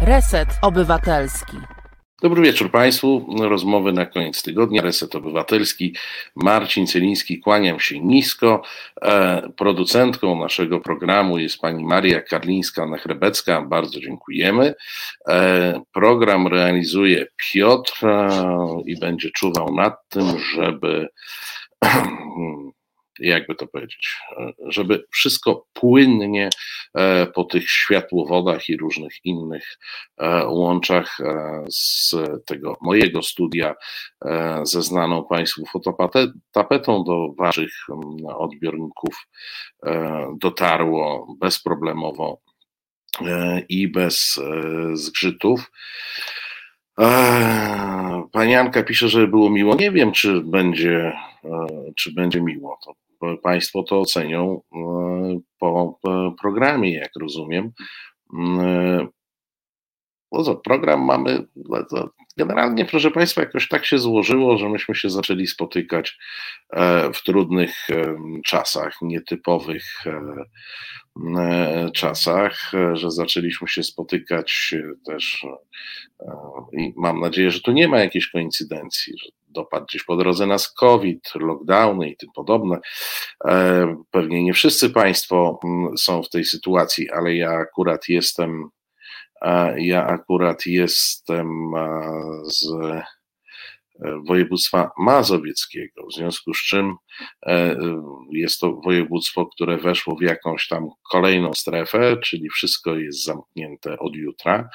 Reset Obywatelski. Dobry wieczór Państwu. Rozmowy na koniec tygodnia. Reset Obywatelski. Marcin Celiński, kłaniam się nisko. E, producentką naszego programu jest pani Maria Karlińska-Nechrebecka. Bardzo dziękujemy. E, program realizuje Piotr e, i będzie czuwał nad tym, żeby jakby to powiedzieć, żeby wszystko płynnie e, po tych światłowodach i różnych innych e, łączach e, z tego mojego studia ze znaną Państwu fototapetą do Waszych odbiorników dotarło bezproblemowo i bez zgrzytów. Pani Anka pisze, że było miło. Nie wiem, czy będzie, czy będzie miło. To Państwo to ocenią e, po programie, jak rozumiem. E, no co, program mamy. Generalnie, proszę Państwa, jakoś tak się złożyło, że myśmy się zaczęli spotykać e, w trudnych czasach, nietypowych czasach, że zaczęliśmy się spotykać też i mam nadzieję, że tu nie ma jakiejś koincydencji, że dopadł gdzieś po drodze nas COVID, lockdowny i tym podobne. E, pewnie nie wszyscy Państwo są w tej sytuacji, ale ja akurat jestem, ja akurat jestem z województwa mazowieckiego, w związku z czym e, jest to województwo, które weszło w jakąś tam kolejną strefę, czyli wszystko jest zamknięte od jutra,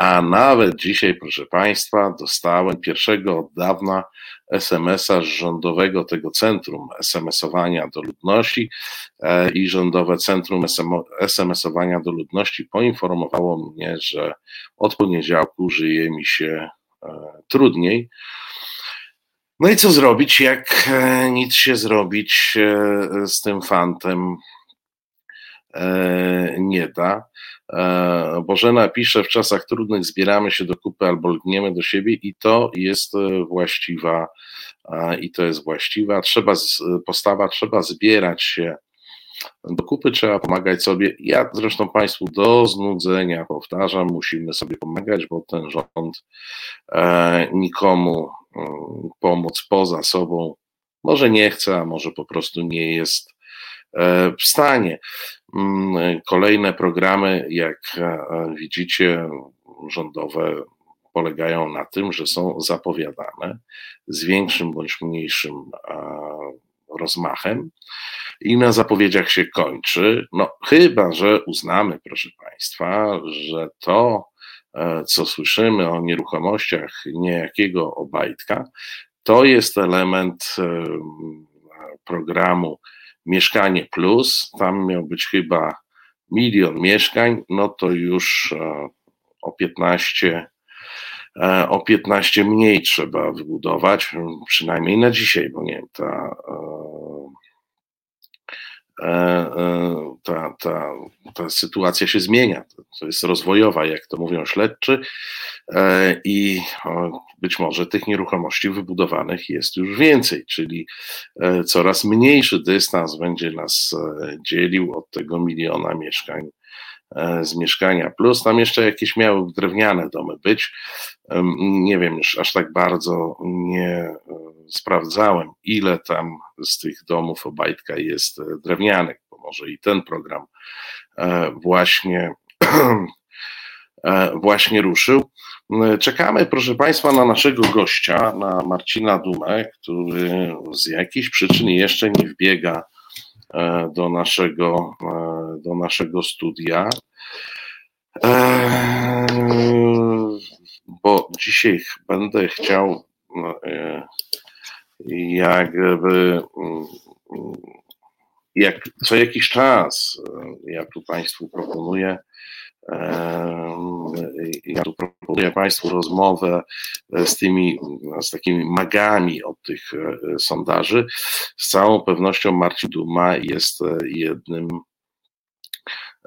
a nawet dzisiaj, proszę Państwa, dostałem pierwszego od dawna SMS-a z rządowego tego centrum SMS-owania do ludności e, i rządowe centrum SMS-owania do ludności poinformowało mnie, że od poniedziałku żyje mi się e, trudniej. No i co zrobić, jak e, nic się zrobić z tym fantem nie da. Bożena pisze, w czasach trudnych zbieramy się do kupy albo lgniemy do siebie i to jest właściwa i to jest właściwa. Trzeba, postawa, trzeba zbierać się do kupy, trzeba pomagać sobie. Ja zresztą Państwu do znudzenia powtarzam, musimy sobie pomagać, bo ten rząd nikomu pomóc poza sobą, może nie chce, a może po prostu nie jest e, w stanie. Mm, kolejne programy, jak e, widzicie, rządowe polegają na tym, że są zapowiadane z większym bądź mniejszym rozmachem i na zapowiedziach się kończy. No, chyba, że uznamy, proszę Państwa, że to E, co słyszymy o nieruchomościach niejakiego Obajtka, to jest element e, programu Mieszkanie Plus. Tam miał być chyba milion mieszkań, no to już e, o 15 o 15 mniej trzeba wybudować, przynajmniej na dzisiaj, bo nie wiem, ta E, e, ta, ta, ta sytuacja się zmienia. To jest rozwojowa, jak to mówią śledczy, e, i być może tych nieruchomości wybudowanych jest już więcej, czyli coraz mniejszy dystans będzie nas dzielił od tego miliona mieszkań z mieszkania. Plus tam jeszcze jakieś miały drewniane domy być. Nie wiem, już aż tak bardzo nie sprawdzałem, ile tam z tych domów Obajtka jest e, drewnianych, bo może i ten program e, właśnie, e, właśnie ruszył. Czekamy, proszę Państwa, na naszego gościa, na Marcina Dumę, który z jakichś przyczyn jeszcze nie wbiega do naszego, do naszego studia. Bo dzisiaj będę chciał jakby jak co jakiś czas ja tu Państwu proponuję ja tu proponuję Państwu rozmowę z tymi, z takimi magami od tych sondaży. Z całą pewnością Marcin Duma jest jednym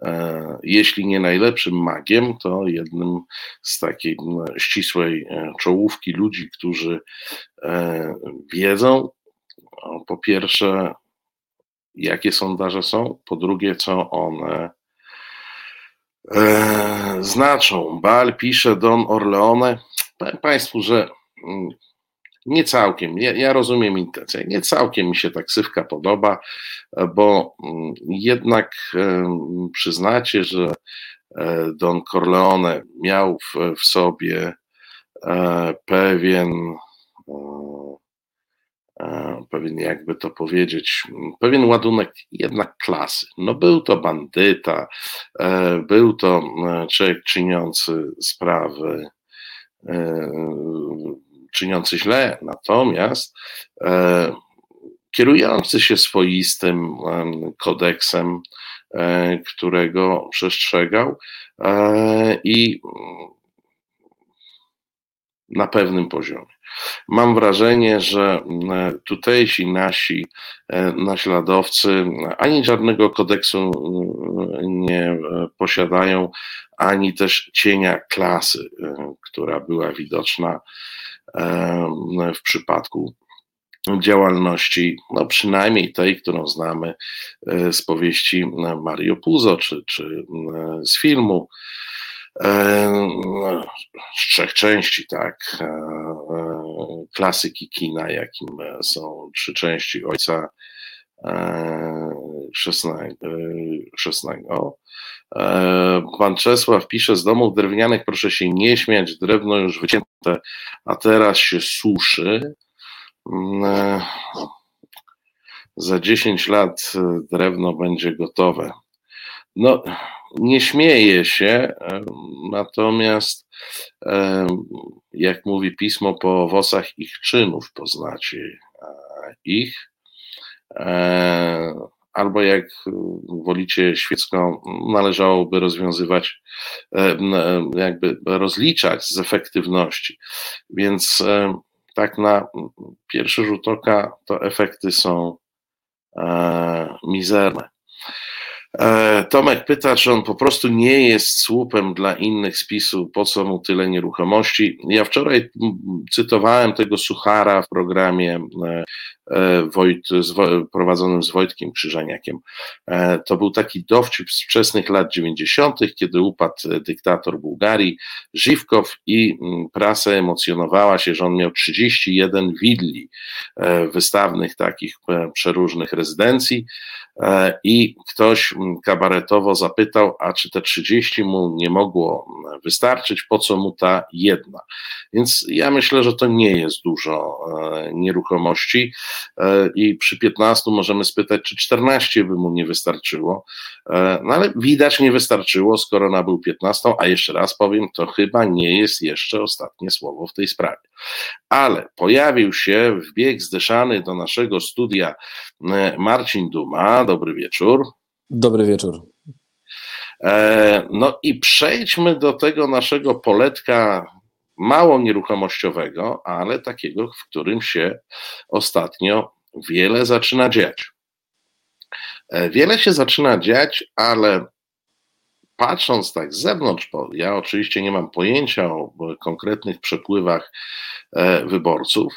E, jeśli nie najlepszym magiem, to jednym z takiej ścisłej e, czołówki ludzi, którzy e, wiedzą, po pierwsze, jakie sondaże są, po drugie, co one e, znaczą. Bal pisze Don Orleone. Powiem Państwu, że mm, nie całkiem, ja, ja rozumiem intencję, nie całkiem mi się ta ksywka podoba, bo mm, jednak przyznacie, że e, Don Corleone miał w, w sobie e, pewien pewien, jakby to powiedzieć, pewien ładunek jednak klasy. No był to bandyta, był to człowiek czyniący sprawy czyniący źle, natomiast e, kierujący się swoistym kodeksem, e, którego przestrzegał e, i na pewnym poziomie. Mam wrażenie, że tutejsi nasi naśladowcy ani żadnego kodeksu nie posiadają, ani też cienia klasy, która była widoczna w przypadku działalności, no przynajmniej tej, którą znamy e, z powieści Mario Puzo, czy, czy z filmu, z trzech części, tak, e, e, klasyki kina, jakim są trzy części Ojca Chrzestnego. Pan Czesław pisze, z domów drewnianych proszę się nie śmiać, drewno już wycięte, a teraz się suszy. Mm, za 10 lat drewno będzie gotowe. No, nie śmieję się, natomiast jak mówi pismo, po owocach ich czynów poznacie ich. Albo jak wolicie świecką, należałoby rozwiązywać, jakby rozliczać z efektywności. Więc tak na pierwszy rzut oka to efekty są mizerne. E, Tomek pyta, czy on po prostu nie jest słupem dla innych spisu, po co mu tyle nieruchomości. Ja wczoraj cytowałem tego Suchara w programie e, Wojt, z, prowadzonym z Wojtkiem Krzyżaniakiem. To był taki dowcip z wczesnych lat 90., kiedy upadł dyktator Bułgarii, Żywkow i prasa emocjonowała się, że on miał 31 willi wystawnych takich przeróżnych rezydencji i ktoś kabaretowo zapytał, a czy te 30 mu nie mogło wystarczyć, po co mu ta jedna. Więc ja myślę, że to nie jest dużo e, nieruchomości e, i przy 15 możemy spytać, czy 14 by mu nie wystarczyło, e, no ale widać nie wystarczyło, skoro nabył 15, a jeszcze raz powiem, to chyba nie jest jeszcze ostatnie słowo w tej sprawie. Ale pojawił się wbieg zdeszany do naszego studia Marcin Duma. Dobry wieczór. Dobry wieczór. E, no i przejdźmy do tego naszego poletka mało nieruchomościowego, ale takiego, w którym się ostatnio wiele zaczyna dziać. E, wiele się zaczyna dziać, ale patrząc tak z zewnątrz, bo ja oczywiście nie mam pojęcia o konkretnych przepływach e, wyborców,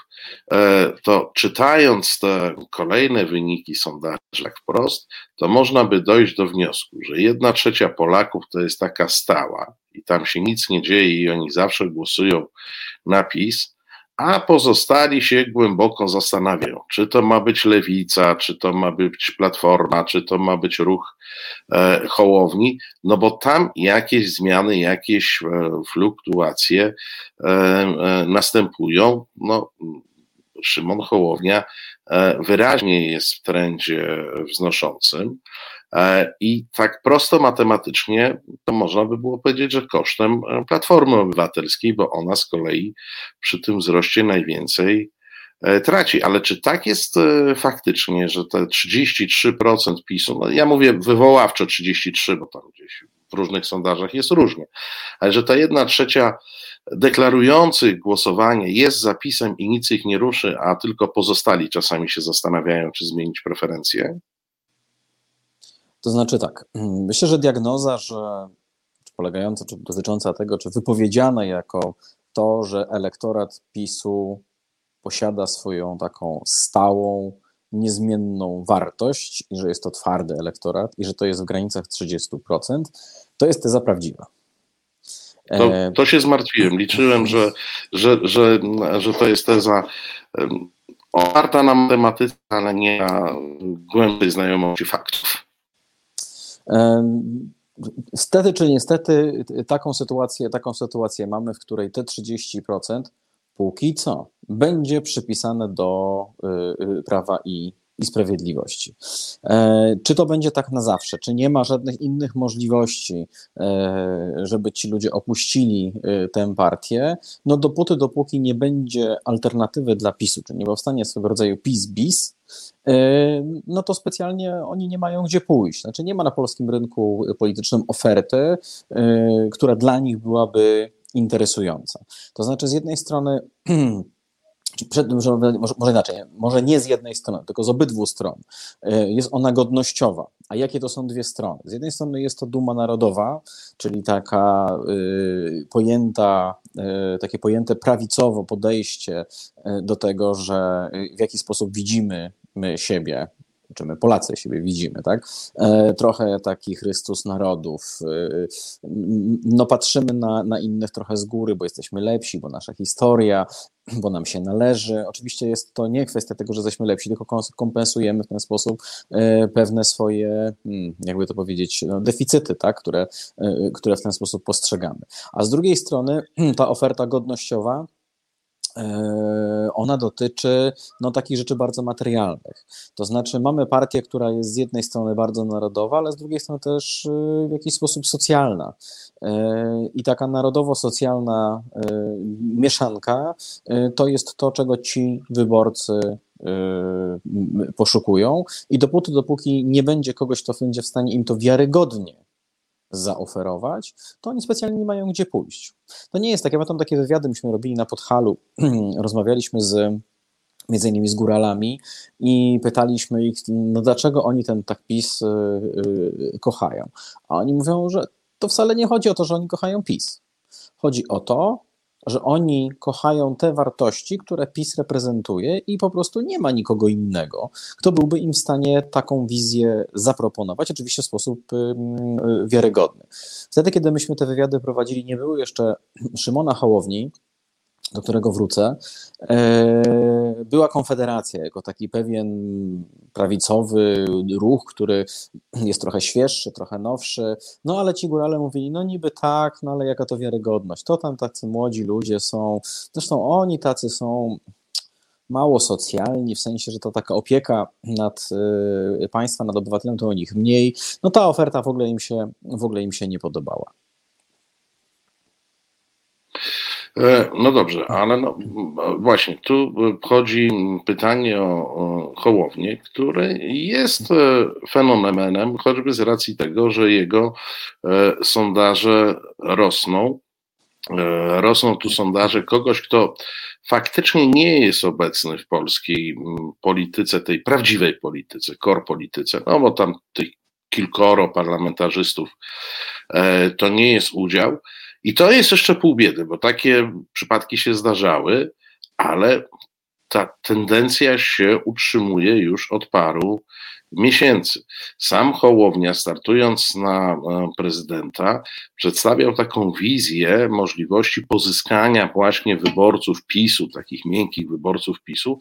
e, to czytając te kolejne wyniki sondaży tak wprost, to można by dojść do wniosku, że jedna trzecia Polaków to jest taka stała i tam się nic nie dzieje i oni zawsze głosują na PiS, a pozostali się głęboko zastanawiają, czy to ma być lewica, czy to ma być platforma, czy to ma być ruch e, hołowni, no bo tam jakieś zmiany, jakieś e, fluktuacje e, e następują. No, Szymon Hołownia e, wyraźnie jest w trendzie wznoszącym. E, I tak prosto matematycznie to można by było powiedzieć, że kosztem e, Platformy Obywatelskiej, bo ona z kolei przy tym wzroście najwięcej e, traci. Ale czy tak jest faktycznie, że te 33% PiSu, no ja mówię wywoławczo 33, bo tam gdzieś w różnych sondażach jest różnie, ale że ta jedna trzecia deklarujących głosowanie jest zapisem i nic ich nie ruszy, a tylko pozostali czasami się zastanawiają, czy zmienić preferencje? To znaczy tak, myślę, że diagnoza, że czy polegająca, czy dotycząca tego, czy wypowiedziana jako to, że elektorat PiSu posiada swoją taką stałą, niezmienną wartość i że jest to twardy elektorat i że to jest w granicach 30%, To jest teza prawdziwa. To, to się zmartwiłem. Liczyłem, że, że, że, że to jest teza oparta na matematyce, ale nie na głębszej znajomości faktów. Stety czy niestety taką sytuację, taką sytuację mamy, w której te 30% póki co będzie przypisane do y, y, prawa i i sprawiedliwości. E, czy to będzie tak na zawsze? Czy nie ma żadnych innych możliwości, e, żeby ci ludzie opuścili e, tę partię? No dopóty, dopóki nie będzie alternatywy dla PiSu, czy nie powstanie swego rodzaju PiS-BIS, no to specjalnie oni nie mają gdzie pójść. Znaczy nie ma na polskim rynku politycznym oferty, która dla nich byłaby interesująca. To znaczy z jednej strony przed, może, może inaczej, może nie z jednej strony, tylko z obydwu stron. E, jest ona godnościowa. A jakie to są dwie strony? Z jednej strony jest to duma narodowa, czyli taka y, pojęta, y, takie pojęte prawicowo podejście do tego, że w jaki sposób widzimy my siebie, czy my Polacy siebie widzimy, tak? E, trochę taki Chrystus narodów. E, no patrzymy na, na innych trochę z góry, bo jesteśmy lepsi, bo nasza historia, bo nam się należy. Oczywiście jest to nie kwestia tego, że jesteśmy lepsi, tylko kompensujemy w ten sposób e, pewne swoje, hmm, jakby to powiedzieć, no, deficyty, tak? które, które w ten sposób postrzegamy. A z drugiej strony ta oferta godnościowa, ona dotyczy no, takich rzeczy bardzo materialnych. To znaczy, mamy partię, która jest z jednej strony bardzo narodowa, ale z drugiej strony też e, w jakiś sposób socjalna. E, I taka narodowo-socjalna mieszanka to jest to, czego ci wyborcy poszukują. I dopóty, dopóki nie będzie kogoś, kto będzie w stanie im to wiarygodnie zaoferować, to oni specjalnie nie mają gdzie pójść. To nie jest tak, ja pamiętam takie wywiady, myśmy robili na Podhalu, rozmawialiśmy z między innymi z góralami i pytaliśmy ich, no dlaczego oni ten tak PiS y, y, kochają. A oni mówią, że to wcale nie chodzi o to, że oni kochają PiS. Chodzi o to, że oni kochają te wartości, które PiS reprezentuje i po prostu nie ma nikogo innego, kto byłby im w stanie taką wizję zaproponować, oczywiście w sposób y, wiarygodny. Wtedy, kiedy myśmy te wywiady prowadzili, nie było jeszcze Szymona Hołowni, do którego wrócę, e, była Konfederacja jako taki pewien prawicowy ruch, który jest trochę świeższy, trochę nowszy, no ale ci górale mówili, no niby tak, no ale jaka to wiarygodność, to tam tacy młodzi ludzie są, zresztą oni tacy są mało socjalni, w sensie, że to taka opieka nad y, państwa, nad obywatelem, to o nich mniej, no ta oferta w ogóle im się, w ogóle im się nie podobała. E, no dobrze, ale no, właśnie tu chodzi pytanie o, Hołownię, który jest e, fenomenem, choćby z racji tego, że jego e, sondaże rosną. Rosną tu sondaże kogoś, kto faktycznie nie jest obecny w polskiej polityce, tej prawdziwej polityce, korpolityce, no bo tam tych kilkoro parlamentarzystów to nie jest udział i to jest jeszcze pół biedy, bo takie przypadki się zdarzały, ale ta tendencja się utrzymuje już od paru miesięcy. Sam Hołownia, startując na e, prezydenta, przedstawiał taką wizję możliwości pozyskania właśnie wyborców PiSu, takich miękkich wyborców PiSu.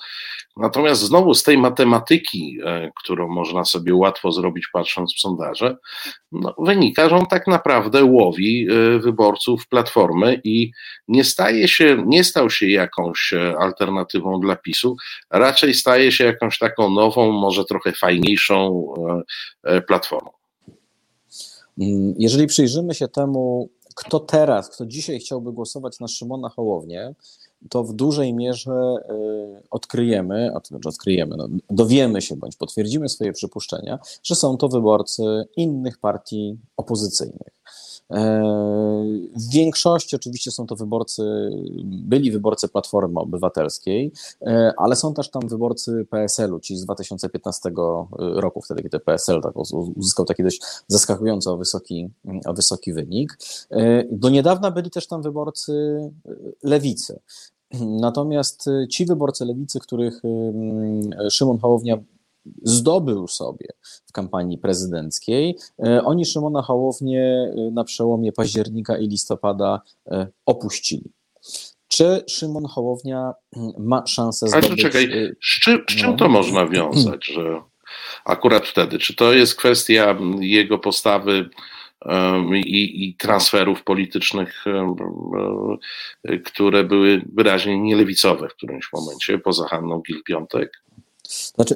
Natomiast znowu z tej matematyki, e, którą można sobie łatwo zrobić patrząc w sondaże, no, wynika, że on tak naprawdę łowi e, wyborców Platformy i nie staje się, nie stał się jakąś alternatywą dla PiSu, raczej staje się jakąś taką nową, może trochę fajniejszą platformą. Mm, jeżeli przyjrzymy się temu, kto teraz, kto dzisiaj chciałby głosować na Szymona Hołownię, to w dużej mierze y, odkryjemy, a to znaczy odkryjemy, no, dowiemy się bądź potwierdzimy swoje przypuszczenia, że są to wyborcy innych partii opozycyjnych. E, w większości oczywiście są to wyborcy, byli wyborcy Platformy Obywatelskiej, e, ale są też tam wyborcy PSL-u, ci z 2015 roku, wtedy kiedy PSL tak uzyskał taki dość zaskakująco wysoki, wysoki wynik. E, do niedawna byli też tam wyborcy lewicy. Natomiast ci wyborcy lewicy, których Szymon Hołownia zdobył sobie w kampanii prezydenckiej, oni Szymona Hołownię na przełomie października i listopada opuścili. Czy Szymon Hołownia mm, ma szansę zdobyć... Ale czekaj, z czym, z czym no. to można wiązać, że akurat wtedy? Czy to jest kwestia jego postawy i, i, transferów politycznych, które były wyraźnie nielewicowe w którymś momencie, poza Hanną Gil-Piątek? Znaczy,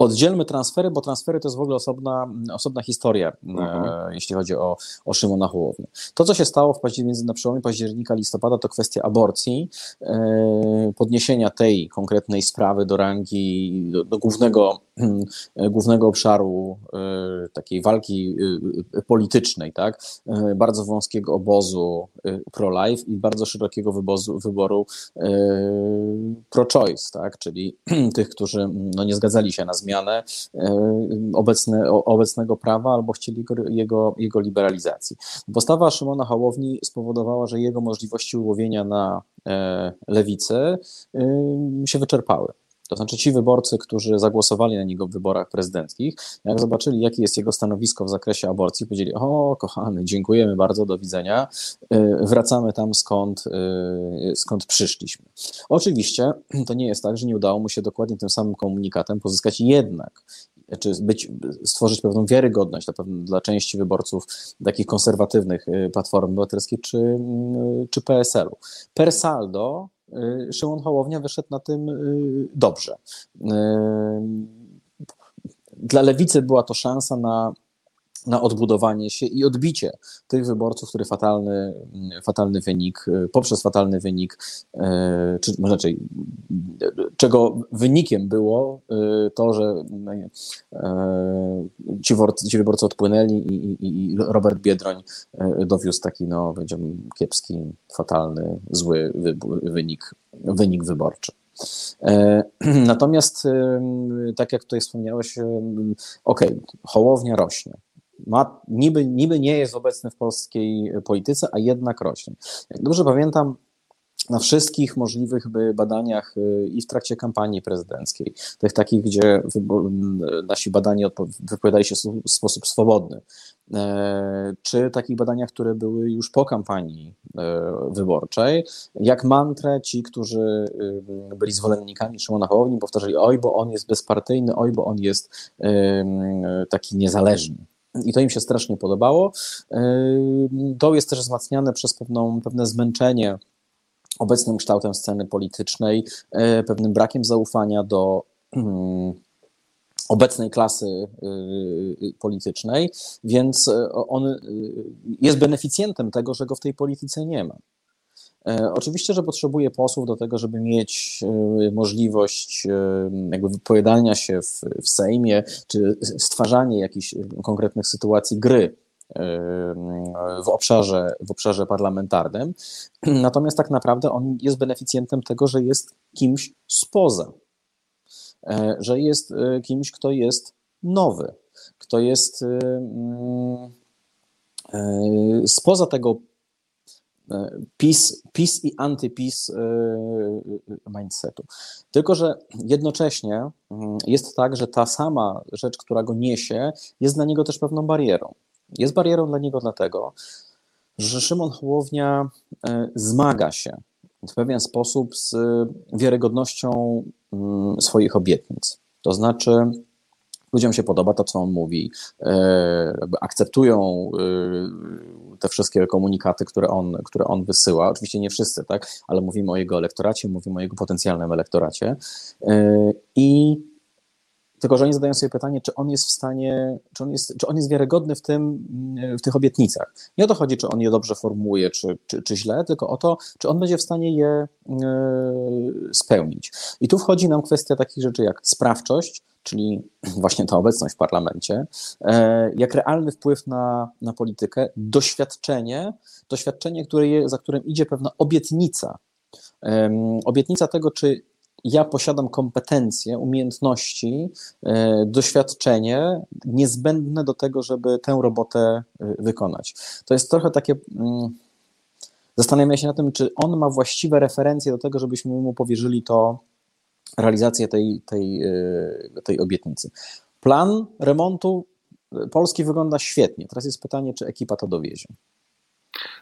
Oddzielmy transfery, bo transfery to jest w ogóle osobna, osobna historia, e, mhm. jeśli chodzi o, o Szymona Hołownię. To, co się stało w październiku, na przełomie października, listopada, to kwestia aborcji, e, podniesienia tej konkretnej sprawy do rangi, do, do głównego głównego obszaru e, takiej walki e, politycznej, tak? bardzo wąskiego obozu pro-life i bardzo szerokiego wybozu, wyboru pro-choice, tak? czyli tych, którzy no, nie zgadzali się na zmianę obecne, obecnego prawa albo chcieli jego, jego liberalizacji. Postawa Szymona Hołowni spowodowała, że jego możliwości ułowienia na lewicy się wyczerpały. To znaczy ci wyborcy, którzy zagłosowali na niego w wyborach prezydenckich, jak zobaczyli, jakie jest jego stanowisko w zakresie aborcji, powiedzieli: O, kochany, dziękujemy bardzo, do widzenia, y, wracamy tam skąd, y, skąd przyszliśmy. Oczywiście to nie jest tak, że nie udało mu się dokładnie tym samym komunikatem pozyskać jednak czy być, stworzyć pewną wiarygodność dla, dla części wyborców takich konserwatywnych y, Platformy Obywatelskiej czy, czy PSL-u. Per saldo Szymon Hołownia wyszedł na tym y, dobrze. Y, dla lewicy była to szansa na na odbudowanie się i odbicie tych wyborców, który fatalny, fatalny wynik, poprzez fatalny wynik, e, czy może raczej, czego wynikiem było e, to, że e, ci, ci wyborcy odpłynęli i, i, i, Robert Biedroń dowiózł taki, no powiedziałbym, kiepski, fatalny, zły wynik, wynik wyborczy. Natomiast, tak jak tutaj wspomniałeś, okej, okay, Hołownia rośnie, ma, niby, niby nie jest obecny w polskiej polityce, a jednak rośnie. Jak dobrze pamiętam, na wszystkich możliwych badaniach y, i w trakcie kampanii prezydenckiej, tych takich, gdzie nasi badani wypowiadali się w sposób swobodny, e, czy takich badaniach, które były już po kampanii e, wyborczej, jak mantrę ci, którzy y, byli zwolennikami Szymona Hołowni, powtarzali, oj, bo on jest bezpartyjny, oj, bo on jest taki niezależny. I to im się strasznie podobało. To jest też wzmacniane przez pewną, pewne zmęczenie obecnym kształtem sceny politycznej, e, pewnym brakiem zaufania do mm, obecnej klasy politycznej, więc on jest beneficjentem tego, że go w tej polityce nie ma. E, oczywiście, że potrzebuje posłów do tego, żeby mieć e, możliwość e, jakby wypowiadania się w, w Sejmie, czy stwarzanie jakichś konkretnych sytuacji gry w obszarze, w obszarze parlamentarnym. Natomiast tak naprawdę on jest beneficjentem tego, że jest kimś spoza, że jest kimś, kto jest nowy, kto jest spoza tego PiS, PiS i antyPiS e, e, mindsetu. Tylko, że jednocześnie mm, jest tak, że ta sama rzecz, która go niesie, jest dla niego też pewną barierą. Jest barierą dla niego dlatego, że Szymon Hołownia e, zmaga się w pewien sposób z wiarygodnością mm, swoich obietnic. To znaczy, ludziom się podoba to, co on mówi, akceptują te wszystkie komunikaty, które on, które on wysyła. Oczywiście nie wszyscy, tak, ale mówimy o jego elektoracie, mówimy o jego potencjalnym elektoracie. E, I tylko, że oni zadają sobie pytanie, czy on jest w stanie, czy on jest, czy on jest wiarygodny w, tym, w tych obietnicach. Nie o to chodzi, czy on je dobrze formułuje, czy, czy, czy źle, tylko o to, czy on będzie w stanie je e, spełnić. I tu wchodzi nam kwestia takich rzeczy jak sprawczość, czyli właśnie ta obecność w parlamencie, e, jak realny wpływ na, na politykę, doświadczenie, doświadczenie, które je, za którym idzie pewna obietnica. Obietnica tego, czy ja posiadam kompetencje, umiejętności, e, doświadczenie niezbędne do tego, żeby tę robotę e, wykonać. To jest trochę takie. Mm, zastanawiam się na tym, czy on ma właściwe referencje do tego, żebyśmy mu powierzyli to realizację tej, tej, tej obietnicy. Plan remontu Polski wygląda świetnie. Teraz jest pytanie, czy ekipa to dowiezie.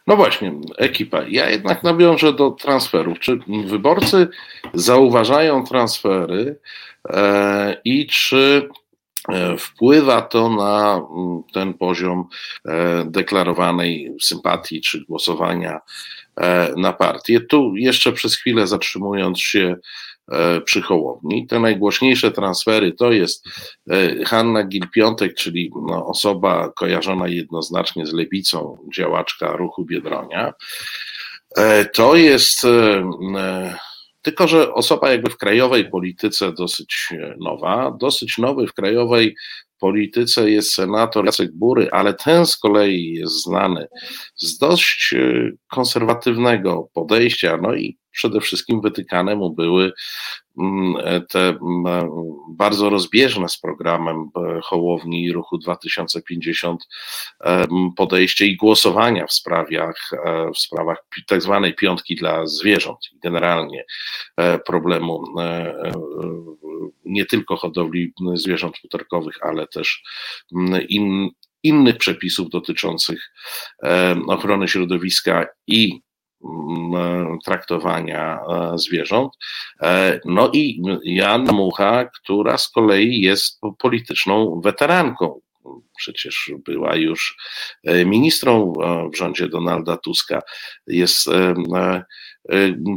No właśnie, ekipa. Ja jednak nawiążę do transferów. Czy wyborcy zauważają transfery e, i czy e, wpływa to na mm, ten poziom e, deklarowanej sympatii czy głosowania e, na partię? Tu jeszcze przez chwilę zatrzymując się E, przy Hołowni. Te najgłośniejsze transfery to jest e, Hanna Gil-Piątek, czyli no, osoba kojarzona jednoznacznie z lewicą, działaczka ruchu Biedronia. E, to jest tylko, że osoba jakby w krajowej polityce dosyć nowa, dosyć nowy w krajowej polityce jest senator Jacek Bury, ale ten z kolei jest znany z dość konserwatywnego podejścia, no i przede wszystkim wytykane mu były mm, te mm, bardzo rozbieżne z programem e, Hołowni Ruchu 2050 e, podejście i głosowania w sprawach, e, w sprawach tak zwanej piątki dla zwierząt i generalnie problemu nie tylko hodowli zwierząt futerkowych, ale też in, innych przepisów dotyczących ochrony środowiska i traktowania e, zwierząt. E, no i Jan Mucha, która z kolei jest polityczną weteranką. Przecież była już e, ministrą w rządzie Donalda Tuska, jest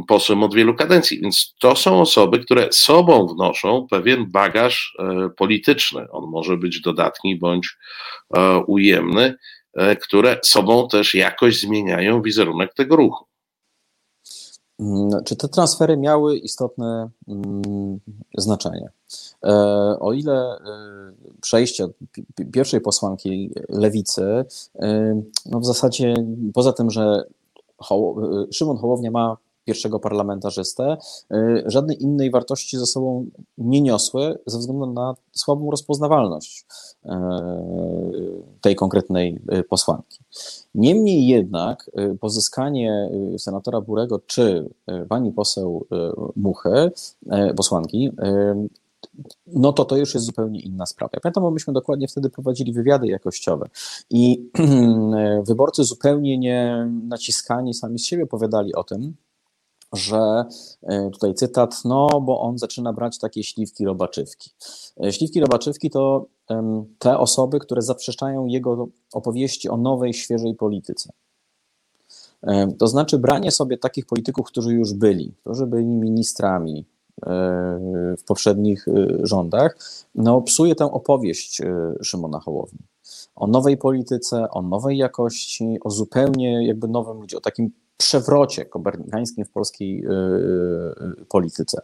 posłem od wielu kadencji, więc to są osoby, które sobą wnoszą pewien bagaż polityczny. On może być dodatni bądź ujemny, które sobą też jakoś zmieniają wizerunek tego ruchu. Mm, czy te transfery miały istotne mm, znaczenie? E, o ile e, przejście pierwszej posłanki lewicy, e, no w zasadzie poza tym, że Szymon Hołownia ma pierwszego parlamentarzystę, y, żadnej innej wartości ze sobą nie niosły ze względu na słabą rozpoznawalność y, tej konkretnej y, posłanki. Niemniej jednak pozyskanie senatora Burego czy pani poseł Muchy, posłanki, no to to już jest zupełnie inna sprawa. Ja pamiętam, bo myśmy dokładnie wtedy prowadzili wywiady jakościowe i wyborcy zupełnie nie naciskani sami z siebie opowiadali o tym, że e, tutaj cytat, no bo on zaczyna brać takie śliwki robaczywki. E, śliwki robaczywki to te osoby, które zaprzeczają jego opowieści o nowej, świeżej polityce. E, to znaczy branie sobie takich polityków, którzy już byli, którzy byli ministrami w poprzednich rządach, no psuje tę opowieść Szymona Hołowni o nowej polityce, o nowej jakości, o zupełnie jakby nowym ludzie, o takim przewrocie kopernikańskim w polskiej yy, polityce.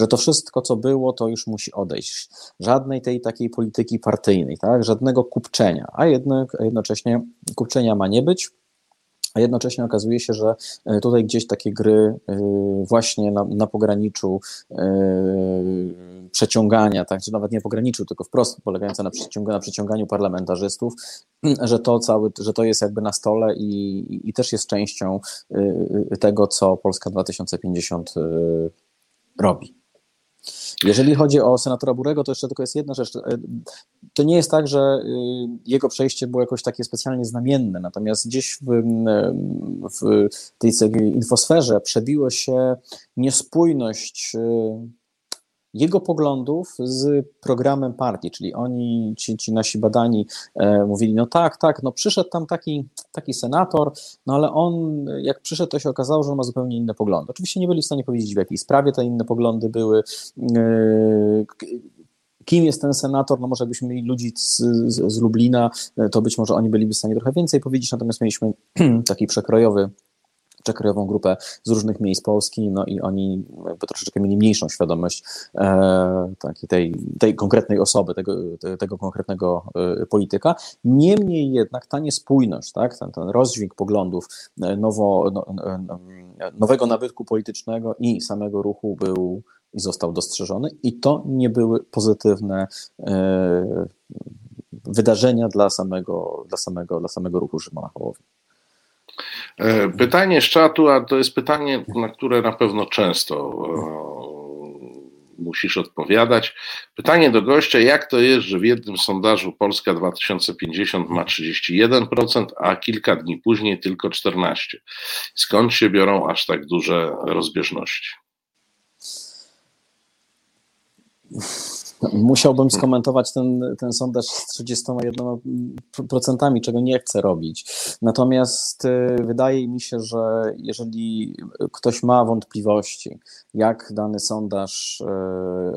Że to wszystko, co było, to już musi odejść. Żadnej tej takiej polityki partyjnej, tak? żadnego kupczenia, a jednak jednocześnie kupczenia ma nie być a jednocześnie okazuje się, że e, tutaj gdzieś takie gry e, właśnie na, na pograniczu e, przeciągania, tak, czy nawet nie pograniczu, tylko wprost polegające na, na przeciąganiu parlamentarzystów, że to, cały, że to jest jakby na stole i, i też jest częścią tego, co Polska 2050 robi. Jeżeli chodzi o senatora Burego, to jeszcze tylko jest jedna rzecz. To nie jest tak, że y, jego przejście było jakoś takie specjalnie znamienne, natomiast gdzieś w, w tej infosferze przebiło się niespójność y, jego poglądów z programem partii, czyli oni, ci, ci nasi badani e, mówili, no tak, tak, no przyszedł tam taki, taki senator, no ale on, jak przyszedł, to się okazało, że on ma zupełnie inne poglądy. Oczywiście nie byli w stanie powiedzieć, w jakiej sprawie te inne poglądy były, e, kim jest ten senator, no może byśmy mieli ludzi z, z, z Lublina, e, to być może oni byliby w stanie trochę więcej powiedzieć, natomiast mieliśmy taki przekrojowy przekrojową grupę z różnych miejsc Polski, no i oni jakby troszeczkę mieli mniejszą świadomość e, takiej tej, tej konkretnej osoby, tego, tego konkretnego e, polityka. Niemniej jednak ta niespójność, tak, ten, ten rozdźwięk poglądów e, nowo, no, no, nowego nabytku politycznego i samego ruchu był i został dostrzeżony i to nie były pozytywne e, wydarzenia dla samego, dla samego, dla samego ruchu Szymona Hołowni. E, pytanie z czatu, a to jest pytanie, na które na pewno często musisz odpowiadać. Pytanie do gościa, jak to jest, że w jednym sondażu Polska 2050 ma 31%, a kilka dni później tylko 14%? Skąd się biorą aż tak duże rozbieżności? Musiałbym skomentować ten, ten sondaż z 31%, czego nie chcę robić. Natomiast y, wydaje mi się, że jeżeli ktoś ma wątpliwości, jak dany sondaż y,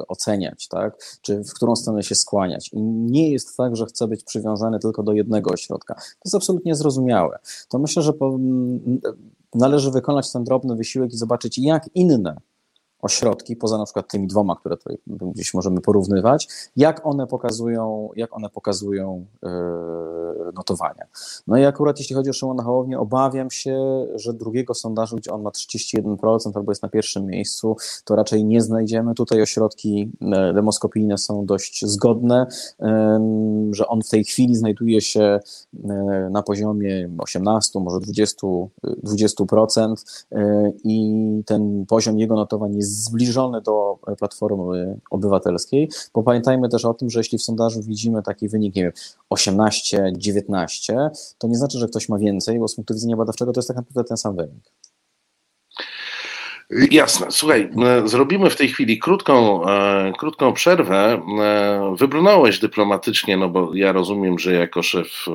oceniać, tak, czy w którą stronę się skłaniać, i nie jest tak, że chce być przywiązany tylko do jednego ośrodka, to jest absolutnie zrozumiałe. To myślę, że po, należy wykonać ten drobny wysiłek i zobaczyć, jak inne ośrodki, poza na przykład tymi dwoma, które tutaj gdzieś możemy porównywać, jak one pokazują, jak one pokazują yy, notowania. No i akurat jeśli chodzi o Szymona Hołownię, obawiam się, że drugiego sondażu, gdzie on ma 31% albo jest na pierwszym miejscu, to raczej nie znajdziemy. Tutaj ośrodki e, demoskopijne są dość zgodne, że on w tej chwili znajduje się e, na poziomie 18, może 20, 20% i ten poziom jego notowań jest jest zbliżony do Platformy Obywatelskiej, bo pamiętajmy też o tym, że jeśli w sondażu widzimy taki wynik, nie wiem, 18, 19, to nie znaczy, że ktoś ma więcej, bo z punktu widzenia badawczego to jest tak naprawdę ten sam wynik. Jasne. Słuchaj, e, zrobimy w tej chwili krótką, e, krótką przerwę. E, wybrnąłeś dyplomatycznie, no bo ja rozumiem, że jako szef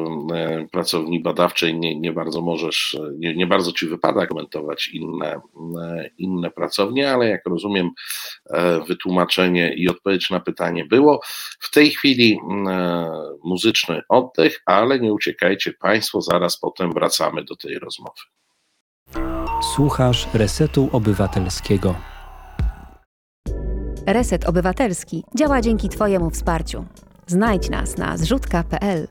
pracowni badawczej nie, nie bardzo możesz, nie, nie bardzo ci wypada komentować inne, inne pracownie, ale jak rozumiem, wytłumaczenie i odpowiedź na pytanie było. W tej chwili muzyczny oddech, ale nie uciekajcie Państwo, zaraz potem wracamy do tej rozmowy. Słuchasz Resetu Obywatelskiego. Reset Obywatelski działa dzięki Twojemu wsparciu. Znajdź nas na zrzutka.pl.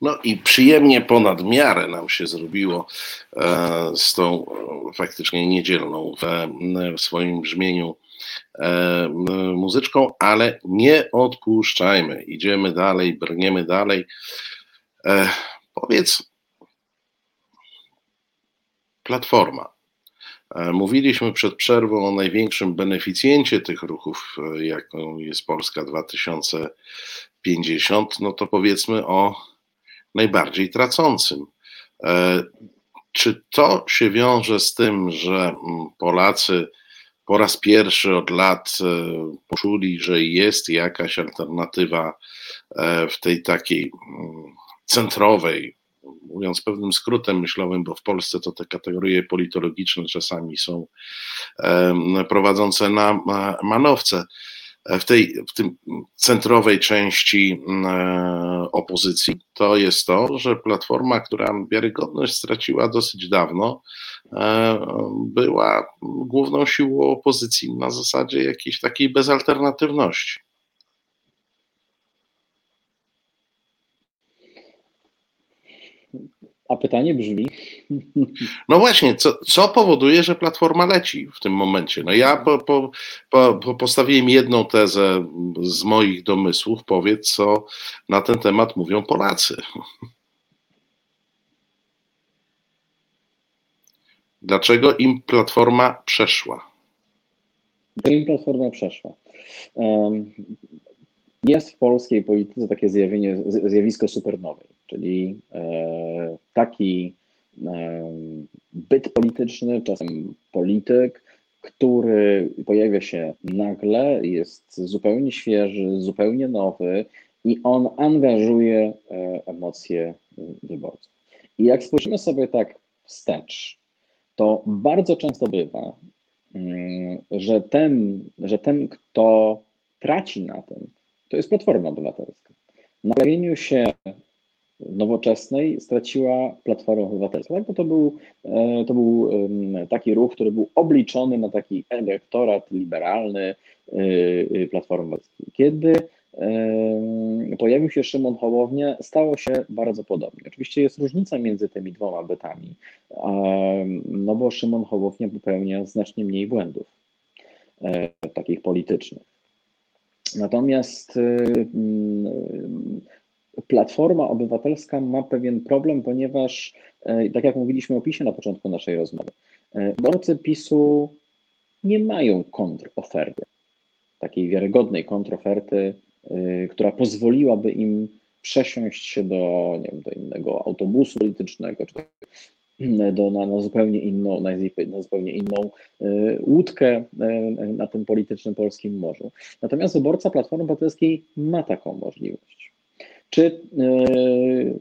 No i przyjemnie ponad miarę nam się zrobiło e, z tą e, faktycznie niedzielną w, w swoim brzmieniu e, muzyczką, ale nie odpuszczajmy. Idziemy dalej, brniemy dalej. E, powiedz, Platforma. E, mówiliśmy przed przerwą o największym beneficjencie tych ruchów, e, jaką jest Polska 2050, no to powiedzmy o najbardziej tracącym. E, czy to się wiąże z tym, że mm, Polacy po raz pierwszy od lat poczuli, że jest jakaś alternatywa w tej takiej mm, centrowej, mówiąc pewnym skrótem myślowym, bo w Polsce to te kategorie politologiczne czasami są prowadzące na manowce. W tej w tym centrowej części opozycji to jest to, że Platforma, która wiarygodność straciła dosyć dawno, e, była główną siłą opozycji na zasadzie jakiejś takiej bezalternatywności. A pytanie brzmi. No właśnie, co, co powoduje, że platforma leci w tym momencie? No ja po, po, po, postawiłem jedną tezę z moich domysłów. Powiedz, co na ten temat mówią Polacy. Dlaczego im platforma przeszła? Dlaczego im platforma przeszła? Jest w polskiej polityce takie zjawienie, zjawisko supernowej, czyli e, taki e, byt polityczny, czasem polityk, który pojawia się nagle, jest zupełnie świeży, zupełnie nowy i on angażuje e, emocje wyborców. I jak spojrzymy sobie tak wstecz, to bardzo często bywa, mm, że ten, że ten kto traci na tym, to jest Platforma Obywatelska. Na pojawieniu się nowoczesnej straciła Platforma Obywatelska, bo to był, e, to był taki ruch, który był obliczony na taki elektorat liberalny e, e, Platformy Obywatelskiej. Kiedy pojawił się Szymon Hołownia, stało się bardzo podobnie. Oczywiście jest różnica między tymi dwoma bytami, no bo Szymon Hołownia popełnia znacznie mniej błędów takich politycznych. Natomiast Platforma Obywatelska ma pewien problem, ponieważ, y, tak jak mówiliśmy o PiSie na początku naszej rozmowy, y, wyborcy PiSu nie mają kontroferty, takiej wiarygodnej kontroferty, yy, która pozwoliłaby im przesiąść się do, nie wiem, do innego autobusu politycznego, czy do, na, na, zupełnie inną, na, na zupełnie inną łódkę na tym politycznym polskim morzu. Natomiast wyborca Platformy Obywatelskiej ma taką możliwość. Czy y,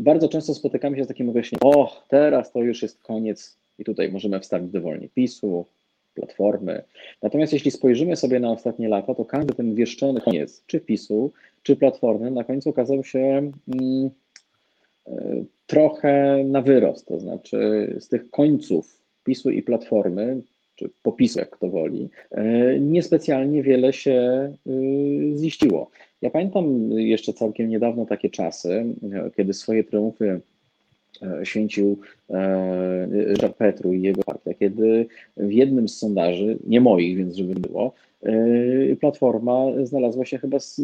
bardzo często spotykamy się z takim określeniem, o, teraz to już jest koniec i tutaj możemy wstawić dowolnie PiSu, Platformy. Natomiast jeśli spojrzymy sobie na ostatnie lata, to każdy ten wieszczony koniec, czy PiSu, czy Platformy, na końcu okazał się mm, trochę na wyrost, to znaczy z tych końców PiSu i Platformy, czy popisu, jak kto woli, e, niespecjalnie wiele się e, ziściło. Ja pamiętam jeszcze całkiem niedawno takie czasy, e, kiedy swoje triumfy święcił Ryszard Petru i jego partia, kiedy w jednym z sondaży, nie moich, więc żeby było, Platforma znalazła się chyba z,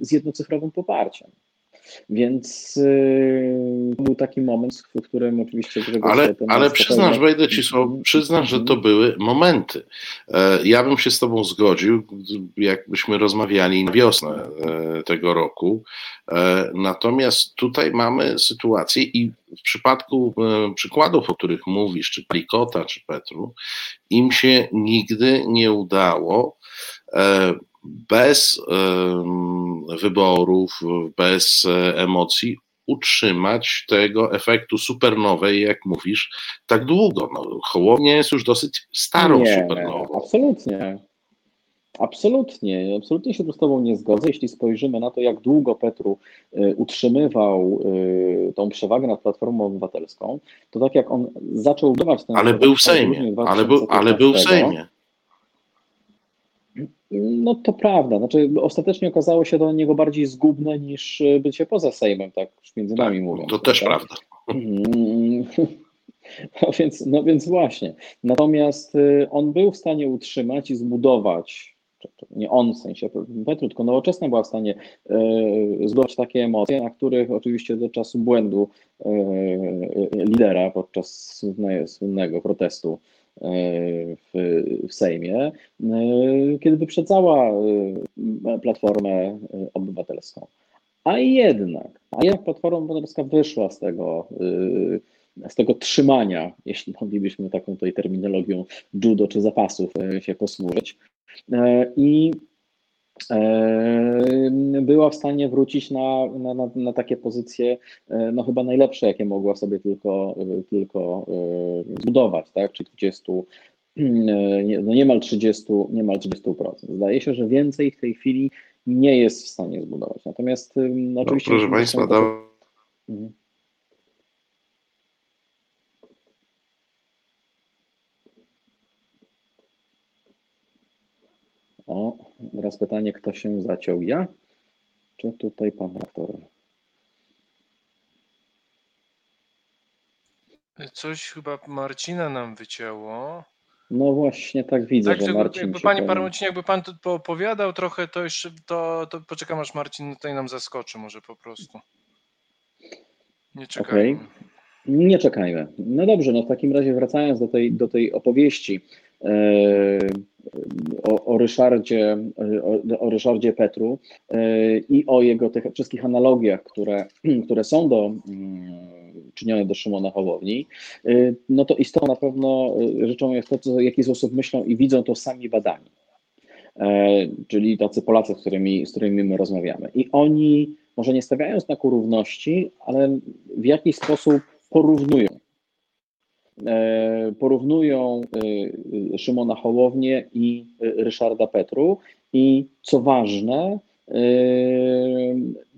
z jednocyfrowym poparciem. Więc yy, był taki moment, w którym oczywiście. Ale, ale przyznasz, wejdę ci słowo, mhm. przyznasz, że to były momenty. E, ja bym się z Tobą zgodził, jakbyśmy rozmawiali na wiosnę e, tego roku. E, natomiast tutaj mamy sytuację i w przypadku przykładów, o których mówisz, czy Plikota, czy Petru, im się nigdy nie udało bez wyborów, bez e, emocji utrzymać tego efektu supernowej, jak mówisz, tak długo. No, Hołownia jest już dosyć starą nie, supernową. Absolutnie. Absolutnie, absolutnie się tu z Tobą nie zgodzę. Jeśli spojrzymy na to, jak długo Petru y, utrzymywał tą przewagę nad Platformą Obywatelską, to tak jak on zaczął budować ten. Ale był w Sejmie, ale był, ale był w Sejmie. No to prawda. Znaczy, ostatecznie okazało się to dla niego bardziej zgubne niż bycie poza Sejmem, tak między nami tak, mówiąc. To też prawda. No więc, no więc właśnie. Natomiast y, on był w stanie utrzymać i zbudować, nie on w sensie Petru, tylko nowoczesna była w stanie y, zbudować takie emocje, na których oczywiście do czasu błędu lidera podczas słynnego protestu w, w Sejmie, e, kiedy wyprzedzała e, Platformę e, Obywatelską. A jednak, a jednak Platforma Obywatelska wyszła z tego, z tego trzymania, jeśli moglibyśmy taką tutaj terminologią judo czy zapasów się posłużyć. I była w stanie wrócić na, na, na, na, takie pozycje, e, no chyba najlepsze, jakie mogła sobie tylko, tylko e, zbudować, tak, czy 20, no niemal 30, niemal 30%. Zdaje się, że więcej w tej chwili nie jest w stanie zbudować. Natomiast no, oczywiście... proszę Państwa, to... Mhm. O, teraz pytanie, kto się zaciął? Ja? Czy tutaj pan rektor? Coś chyba Marcina nam wycięło. No właśnie, tak widzę, tak, że Marcin jakby Panie Marcinie, jakby Pan to opowiadał trochę, to jeszcze to, to poczekam aż Marcin tutaj nam zaskoczy może po prostu. Nie czekajmy. Okay. Nie czekajmy. No dobrze, no w takim razie wracając do tej, do tej opowieści o, o, Ryszardzie, o, o Ryszardzie Petru e, i o jego tych wszystkich analogiach, które, które są do, mm, czynione do Szymona Hołowni, e, no to istotą na pewno rzeczą jest to, co, w jaki sposób myślą i widzą to sami badani, czyli tacy Polacy, z którymi, z którymi my rozmawiamy. I oni, może nie stawiają znaku równości, ale w jakiś sposób porównują. E, porównują e, Szymona Hołownię i Ryszarda Petru i co ważne, e,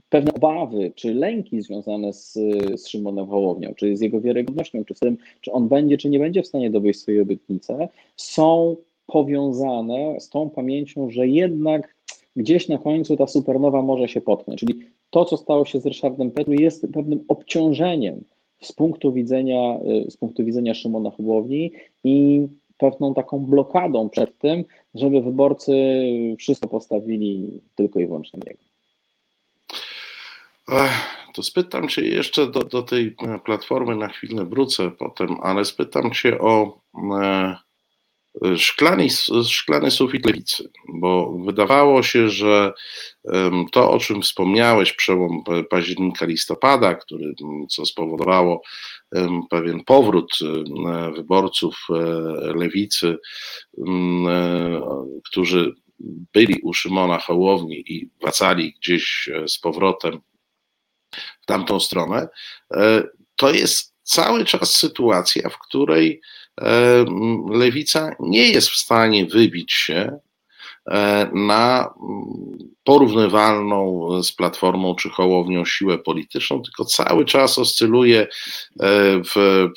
pewne obawy czy lęki związane z, z Szymonem Hołownią, czy z jego wiarygodnością, czy z tym, czy on będzie, czy nie będzie w stanie dowieść swojej obietnicy, są powiązane z tą pamięcią, że jednak gdzieś na końcu ta supernowa może się potknąć. Czyli to, co stało się z Ryszardem Petru, jest pewnym obciążeniem z punktu widzenia, y, z punktu widzenia Szymona Hołowni i pewną taką blokadą przed tym, żeby wyborcy wszystko postawili tylko i wyłącznie niego. To spytam Cię jeszcze do, do tej platformy, na chwilę wrócę potem, ale spytam Cię o e, szklany, szklany sufit lewicy, bo wydawało się, że to, o czym wspomniałeś, przełom października, listopada, który, co spowodowało pewien powrót wyborców e, lewicy, którzy byli u Szymona Hołowni i wracali gdzieś e, z powrotem w tamtą stronę, e, to jest cały czas sytuacja, w której e, lewica nie jest w stanie wybić się na porównywalną z Platformą czy Hołownią siłę polityczną, tylko cały czas oscyluje w,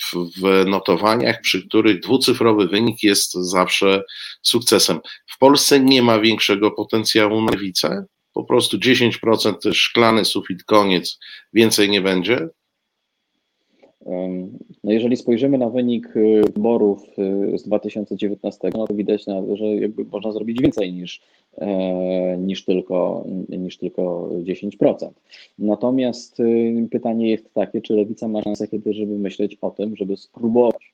w, notowaniach, przy których dwucyfrowy wynik jest zawsze sukcesem. W Polsce nie ma większego potencjału na lewicę, po prostu 10% to szklany sufit, koniec, więcej nie będzie? No jeżeli spojrzymy na wynik y, wyborów y, z 2019, no to widać, że można zrobić więcej niż, e, niż, tylko, niż tylko 10%. Natomiast y, pytanie jest takie, czy lewica ma szansę kiedy, żeby myśleć o tym, żeby spróbować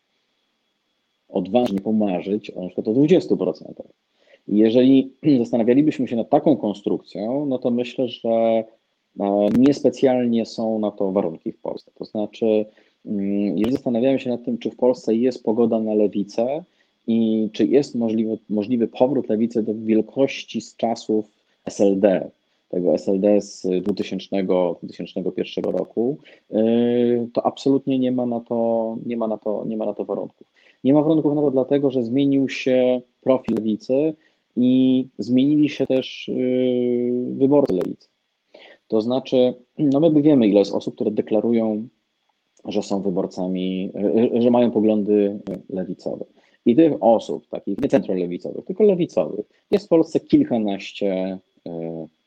odważnie pomarzyć o np. o 20%. Jeżeli zastanawialibyśmy się nad taką konstrukcją, no to myślę, że e, niespecjalnie są na to warunki w Polsce. To znaczy, jeżeli zastanawiamy się nad tym, czy w Polsce jest pogoda na lewicę i czy jest możliwy, możliwy powrót lewicy do wielkości z czasów SLD, tego SLD z 2000, 2001 roku, e, to absolutnie nie ma na to, nie ma na to, nie ma na to warunków. Nie ma warunków na to dlatego, że zmienił się profil lewicy i zmienili się też yy, wyborcy lewicy. To znaczy, no my wiemy, ile jest osób, które deklarują, że są wyborcami, yy, że mają poglądy lewicowe. I tych osób, takich nie centrolewicowych, tylko lewicowych, jest w Polsce kilkanaście yy,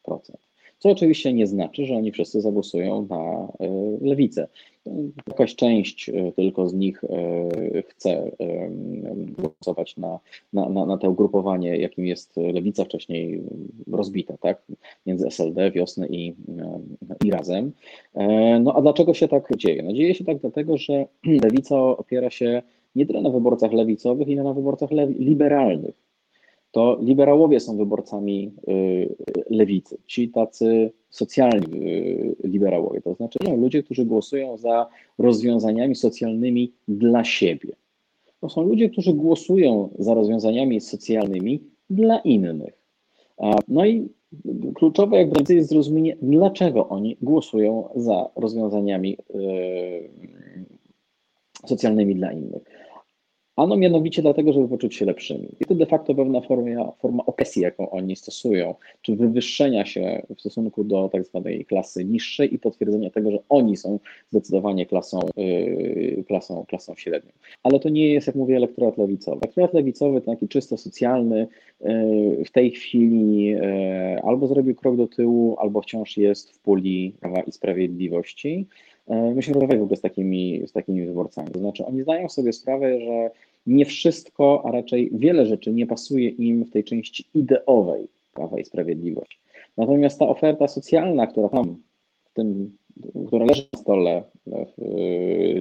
procent. Co oczywiście nie znaczy, że oni wszyscy zagłosują na lewicę. Jakaś część e, tylko z nich e, chce głosować na, na, na, na to ugrupowanie, jakim jest lewica wcześniej rozbita, tak? Między SLD, wiosny i, i razem. E, no a dlaczego się tak dzieje? No dzieje się tak dlatego, że lewica opiera się nie tyle na wyborcach lewicowych, ile na wyborcach liberalnych to liberałowie są wyborcami y, lewicy, ci tacy socjalni y, liberałowie, to znaczy no, ludzie, którzy głosują za rozwiązaniami socjalnymi dla siebie. To są ludzie, którzy głosują za rozwiązaniami socjalnymi dla innych. No i kluczowe jakby jest zrozumienie, dlaczego oni głosują za rozwiązaniami y, socjalnymi dla innych. Ano mianowicie dlatego, żeby poczuć się lepszymi. I to de facto pewna forma, forma opresji, jaką oni stosują, czy wywyższenia się w stosunku do tak zwanej klasy niższej i potwierdzenia tego, że oni są zdecydowanie klasą, yy, klasą, klasą średnią. Ale to nie jest, jak mówię, elektorat lewicowy. Elektorat lewicowy, taki czysto socjalny, yy, w tej chwili yy, albo zrobił krok do tyłu, albo wciąż jest w puli prawa i sprawiedliwości. E, my się rozmawiamy w ogóle z takimi, z takimi wyborcami. To znaczy, oni zdają sobie sprawę, że nie wszystko, a raczej wiele rzeczy nie pasuje im w tej części ideowej Prawa i Sprawiedliwości. Natomiast ta oferta socjalna, która tam, w tym, która leży na stole,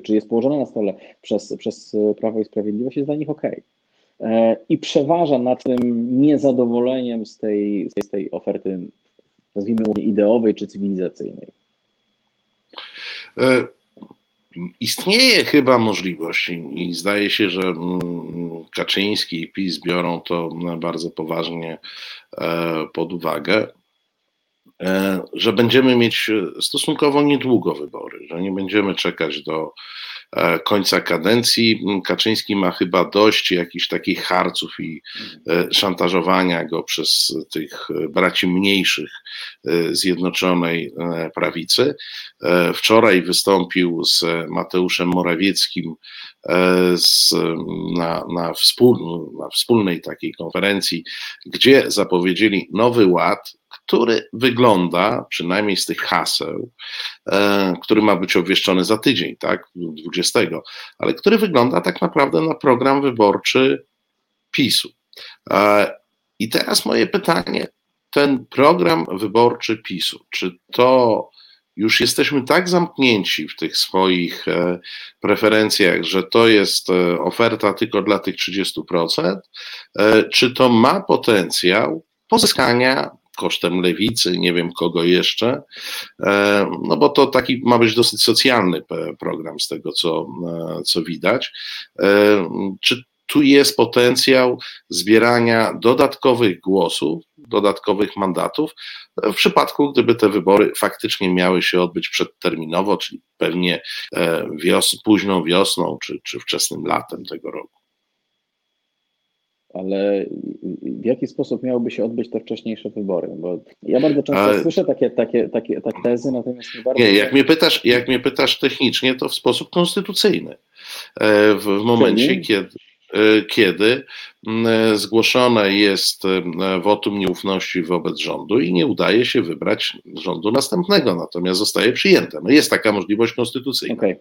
czy jest położona na stole przez, przez Prawo i Sprawiedliwość, jest dla nich ok. E, I przeważa nad tym niezadowoleniem z tej, z tej oferty, nazwijmy ideowej czy cywilizacyjnej. E, istnieje chyba możliwość i zdaje się, że mm, Kaczyński i PiS biorą to bardzo poważnie e, pod uwagę, że będziemy mieć stosunkowo niedługo wybory, że nie będziemy czekać do E, końca kadencji. Kaczyński ma chyba dość jakichś takich harców i e, szantażowania go przez tych braci mniejszych e, Zjednoczonej Prawicy. Wczoraj wystąpił z Mateuszem Morawieckim z, na, na, wspól, na wspólnej takiej konferencji, gdzie zapowiedzieli nowy ład, który wygląda, przynajmniej z tych haseł, e, który ma być obwieszczony za tydzień, tak, 20, ale który wygląda tak naprawdę na program wyborczy PiSu. E, I teraz moje pytanie, ten program wyborczy PiSu, czy to już jesteśmy tak zamknięci w tych swoich e, preferencjach, że to jest oferta tylko dla tych 30%, e, czy to ma potencjał pozyskania kosztem lewicy, nie wiem kogo jeszcze, no bo to taki ma być dosyć socjalny program z tego, co, co widać. Czy tu jest potencjał zbierania dodatkowych głosów, dodatkowych mandatów, w przypadku, gdyby te wybory faktycznie miały się odbyć przedterminowo, czyli pewnie e, wios późną wiosną czy, czy wczesnym latem tego roku. Ale w jaki sposób miałyby się odbyć te wcześniejsze wybory? Bo ja bardzo często Ale... słyszę takie, takie, takie, takie tezy, natomiast nie bardzo. Nie, jak mnie, pytasz, jak mnie pytasz technicznie, to w sposób konstytucyjny. E, w, w momencie, Czyli? kiedy E, kiedy e, zgłoszone jest wotum nieufności wobec rządu i nie udaje się wybrać rządu następnego, natomiast zostaje przyjęte. No jest taka możliwość konstytucyjna. Okej,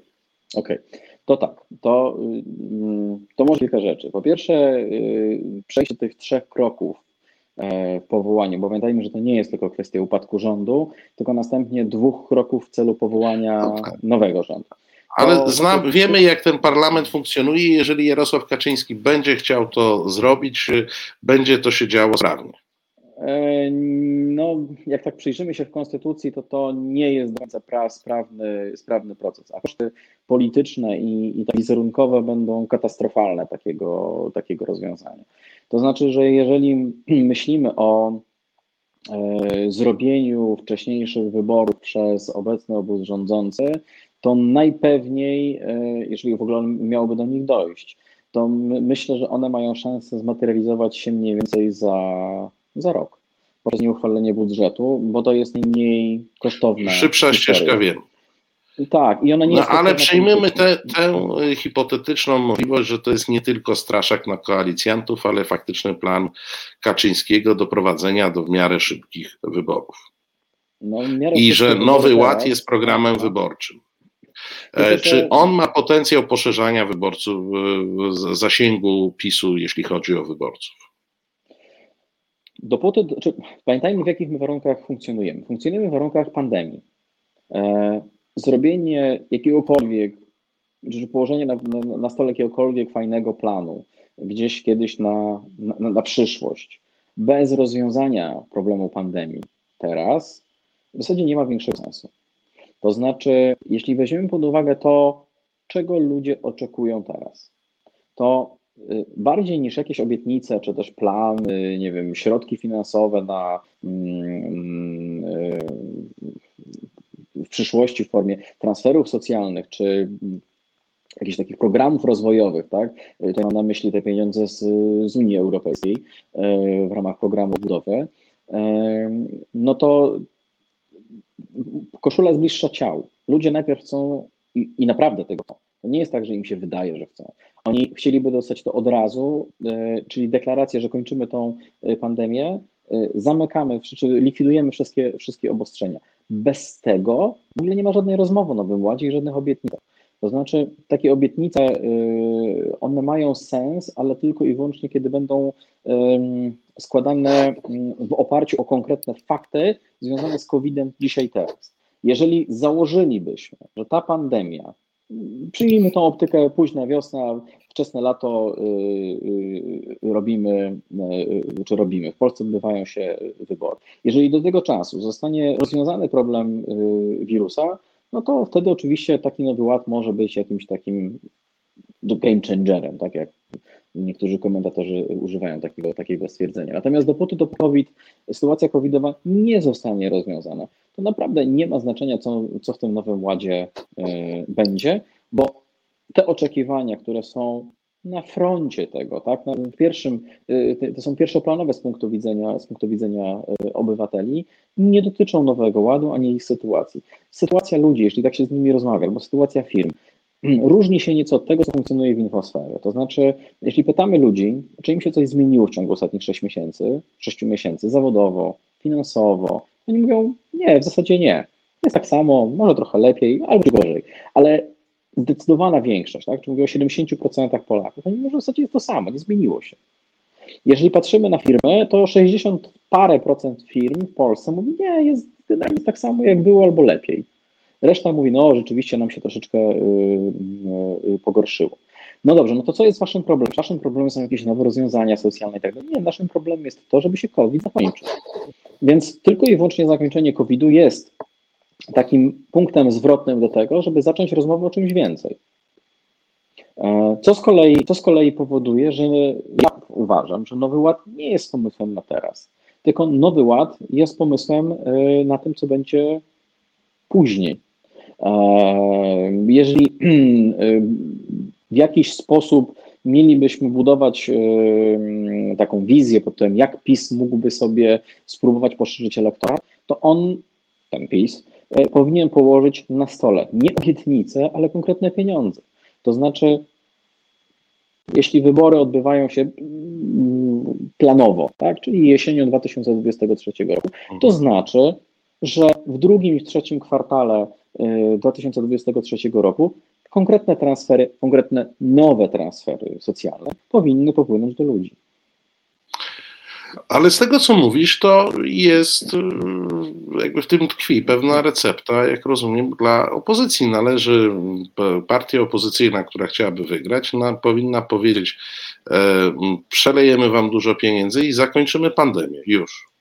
okay. okay. To tak, to, mm, to może kilka rzeczy. Po pierwsze, przejście tych trzech kroków w powołaniu, bo pamiętajmy, że to nie jest tylko kwestia upadku rządu, tylko następnie dwóch kroków w celu powołania nowego rządu. Ale znam, wiemy, jak ten parlament funkcjonuje. Jeżeli Jarosław Kaczyński będzie chciał to zrobić, będzie to się działo sprawnie. E, no, jak tak przyjrzymy się w Konstytucji, to to nie jest do końca sprawny, sprawny proces, a koszty polityczne i, i wizerunkowe będą katastrofalne takiego, takiego rozwiązania. To znaczy, że jeżeli myślimy o e, zrobieniu wcześniejszych wyborów przez obecny obóz rządzący, to najpewniej, e, jeżeli w ogóle miałoby do nich dojść, to myślę, że one mają szansę zmaterializować się mniej więcej za, za rok poprzez nieuchwalenie budżetu, bo to jest najmniej kosztowne. Szybsza ścieżka, wiem. Tak, i ona nie no, jest. Ale przyjmiemy tę hipotetyczną możliwość, że to jest nie tylko straszak na koalicjantów, ale faktyczny plan Kaczyńskiego do prowadzenia do w miarę szybkich wyborów. No, I że Nowy Ład jest programem wyborczym. E, czy on ma potencjał poszerzania wyborców, zasięgu PiSu, jeśli chodzi o wyborców? Dopóty, czy, pamiętajmy, w jakich my warunkach funkcjonujemy. Funkcjonujemy w warunkach pandemii. E, zrobienie jakiegokolwiek, czy położenie na, na, na, stole jakiegokolwiek fajnego planu, gdzieś kiedyś na, na, na przyszłość, bez rozwiązania problemu pandemii teraz, w zasadzie nie ma większego sensu. To znaczy, jeśli weźmiemy pod uwagę to, czego ludzie oczekują teraz, to bardziej niż jakieś obietnice, czy też plany, nie wiem, środki finansowe na mm, y, w przyszłości w formie transferów socjalnych, czy jakichś takich programów rozwojowych, tak? To mam na myśli te pieniądze z, z Unii Europejskiej y, w ramach programu budowy, no to koszula jest bliższa ciału. Ludzie najpierw chcą i, i naprawdę tego chcą. To nie jest tak, że im się wydaje, że chcą. Oni chcieliby dostać to od razu, y, czyli deklarację, że kończymy tą y, pandemię, y, zamykamy, czy likwidujemy wszystkie, wszystkie obostrzenia. Bez tego w ogóle nie ma żadnej rozmowy o Nowym Ładzie i żadnych obietnic. To znaczy, takie obietnice, one mają sens, ale tylko i wyłącznie, kiedy będą składane w oparciu o konkretne fakty związane z COVID-em dzisiaj teraz. Jeżeli założylibyśmy, że ta pandemia, przyjmijmy tą optykę późna wiosna, wczesne lato robimy, czy robimy, w Polsce odbywają się wybory. Jeżeli do tego czasu zostanie rozwiązany problem wirusa, no to wtedy oczywiście taki nowy ład może być jakimś takim game changerem, tak jak niektórzy komentatorzy używają takiego, takiego stwierdzenia. Natomiast dopóty to COVID, sytuacja covidowa nie zostanie rozwiązana, to naprawdę nie ma znaczenia, co, co w tym nowym ładzie y, będzie, bo te oczekiwania, które są na froncie tego, tak, na pierwszym, y, to są pierwszoplanowe z punktu widzenia, z punktu widzenia y, obywateli, nie dotyczą Nowego Ładu ani ich sytuacji. Sytuacja ludzi, jeśli tak się z nimi rozmawia, albo sytuacja firm, różni się nieco od tego, co funkcjonuje w infosferze. To znaczy, jeśli pytamy ludzi, czy im się coś zmieniło w ciągu ostatnich 6 miesięcy, 6 miesięcy, zawodowo, finansowo, oni mówią, nie, w zasadzie nie. Jest tak samo, może trochę lepiej, albo gorzej, ale zdecydowana większość, tak, czy mówię o 70% Polaków, oni mówią, w zasadzie jest to samo, nie zmieniło się. Jeżeli patrzymy na firmy, to 60 parę procent firm w Polsce mówi, nie, jest generalnie tak samo jak było albo lepiej. Reszta mówi, no rzeczywiście nam się troszeczkę pogorszyło. No dobrze, no to co jest waszym problemem? Waszym problemem są jakieś nowe rozwiązania socjalne i tak dalej. Nie, naszym problemem jest to, żeby się COVID zakończył. Więc tylko i wyłącznie zakończenie COVID-u jest takim punktem zwrotnym do tego, żeby zacząć rozmowę o czymś więcej. E, co z, kolei, co z kolei powoduje, że ja uważam, że Nowy Ład nie jest pomysłem na teraz, tylko Nowy Ład jest pomysłem na tym, co będzie później. E, jeżeli w jakiś sposób mielibyśmy budować taką wizję pod tym, jak PiS mógłby sobie spróbować poszerzyć elektorat, to on, ten PiS, powinien położyć na stole nie obietnice, ale konkretne pieniądze. To znaczy, jeśli wybory odbywają się planowo, tak, czyli jesienią 2023 roku, to mhm. znaczy, że w drugim i w trzecim kwartale 2023 y, roku konkretne transfery, konkretne nowe transfery socjalne powinny popłynąć do ludzi. Ale z tego, co mówisz, to jest y, jakby w tym tkwi pewna recepta, jak rozumiem, dla opozycji. Należy, partia opozycyjna, która chciałaby wygrać, powinna powiedzieć: e, przelejemy wam dużo pieniędzy i zakończymy pandemię. Już.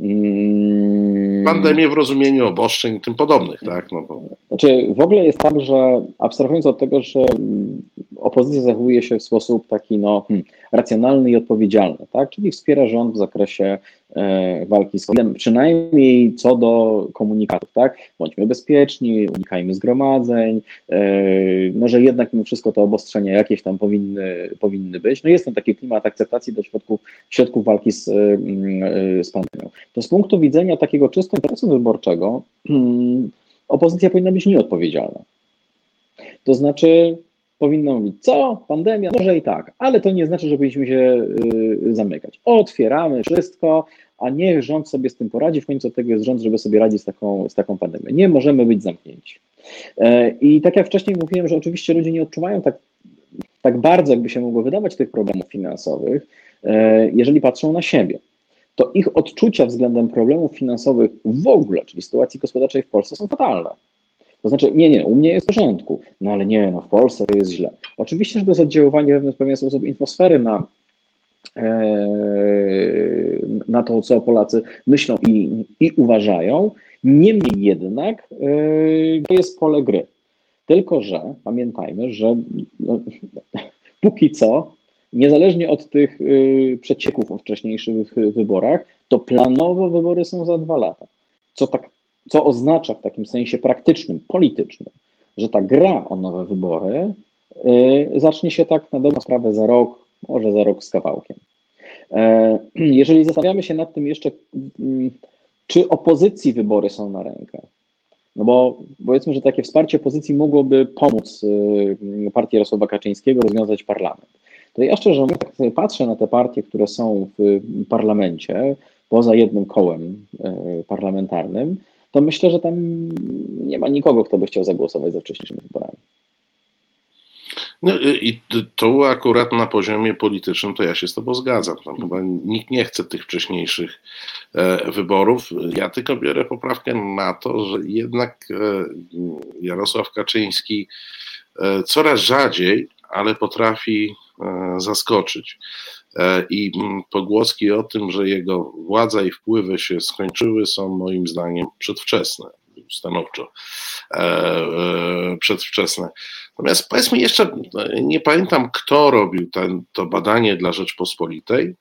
Mm. Pandemię w rozumieniu obostrzeń i tym podobnych, tak? No bo... Znaczy, w ogóle jest tak, że abstrahując od tego, że opozycja zachowuje się w sposób taki no, hmm, racjonalny i odpowiedzialny, tak? czyli wspiera rząd w zakresie e, walki z COVID-em, przynajmniej co do komunikatów. Tak? Bądźmy bezpieczni, unikajmy zgromadzeń, e, no, że jednak mimo wszystko te obostrzenia jakieś tam powinny, powinny być. No jest tam taki klimat akceptacji do środków, środków walki z, e, z pandemią. To z punktu widzenia takiego czysto interesu wyborczego hmm, opozycja powinna być nieodpowiedzialna. To znaczy, powinno mówić, co? Pandemia? Może i tak, ale to nie znaczy, że powinniśmy się y, zamykać. Otwieramy wszystko, a niech rząd sobie z tym poradzi. W końcu tego jest rząd, żeby sobie radzić z taką, z taką pandemią. Nie możemy być zamknięci. E, I tak jak wcześniej mówiłem, że oczywiście ludzie nie odczuwają tak, tak bardzo, jakby się mogło wydawać tych problemów finansowych, e, jeżeli patrzą na siebie to ich odczucia względem problemów finansowych w ogóle, czyli sytuacji gospodarczej w Polsce są fatalne. To znaczy, nie, nie, u mnie jest w porządku, no ale nie, no w Polsce jest źle. Oczywiście, że to jest oddziaływanie w pewien sposób infosfery na, e, na to, co Polacy myślą i, i uważają. Niemniej jednak e, to jest pole gry. Tylko, że pamiętajmy, że no, póki co, niezależnie od tych y, przecieków o wcześniejszych wyborach, to planowo wybory są za dwa lata. Co tak co oznacza w takim sensie praktycznym, politycznym, że ta gra o nowe wybory y, zacznie się tak na dobrą sprawę za rok, może za rok z kawałkiem. E, jeżeli zastanawiamy się nad tym jeszcze, mm, czy opozycji wybory są na rękę, no bo powiedzmy, że takie wsparcie opozycji mogłoby pomóc y, partii Jarosława Kaczyńskiego rozwiązać parlament. To ja szczerze mówiąc, patrzę na te partie, które są w parlamencie, poza jednym kołem y, parlamentarnym, to myślę, że tam nie ma nikogo, kto by chciał zagłosować za wcześniejszymi wyborami. No i tu akurat na poziomie politycznym to ja się z Tobą zgadzam. Tam chyba nikt nie chce tych wcześniejszych e, wyborów. Ja tylko biorę poprawkę na to, że jednak e, Jarosław Kaczyński e, coraz rzadziej, ale potrafi zaskoczyć. E, I mm, pogłoski o tym, że jego władza i wpływy się skończyły, są moim zdaniem przedwczesne, stanowczo e, e, przedwczesne. Natomiast powiedzmy jeszcze, nie pamiętam kto robił ten, to badanie dla Rzeczpospolitej,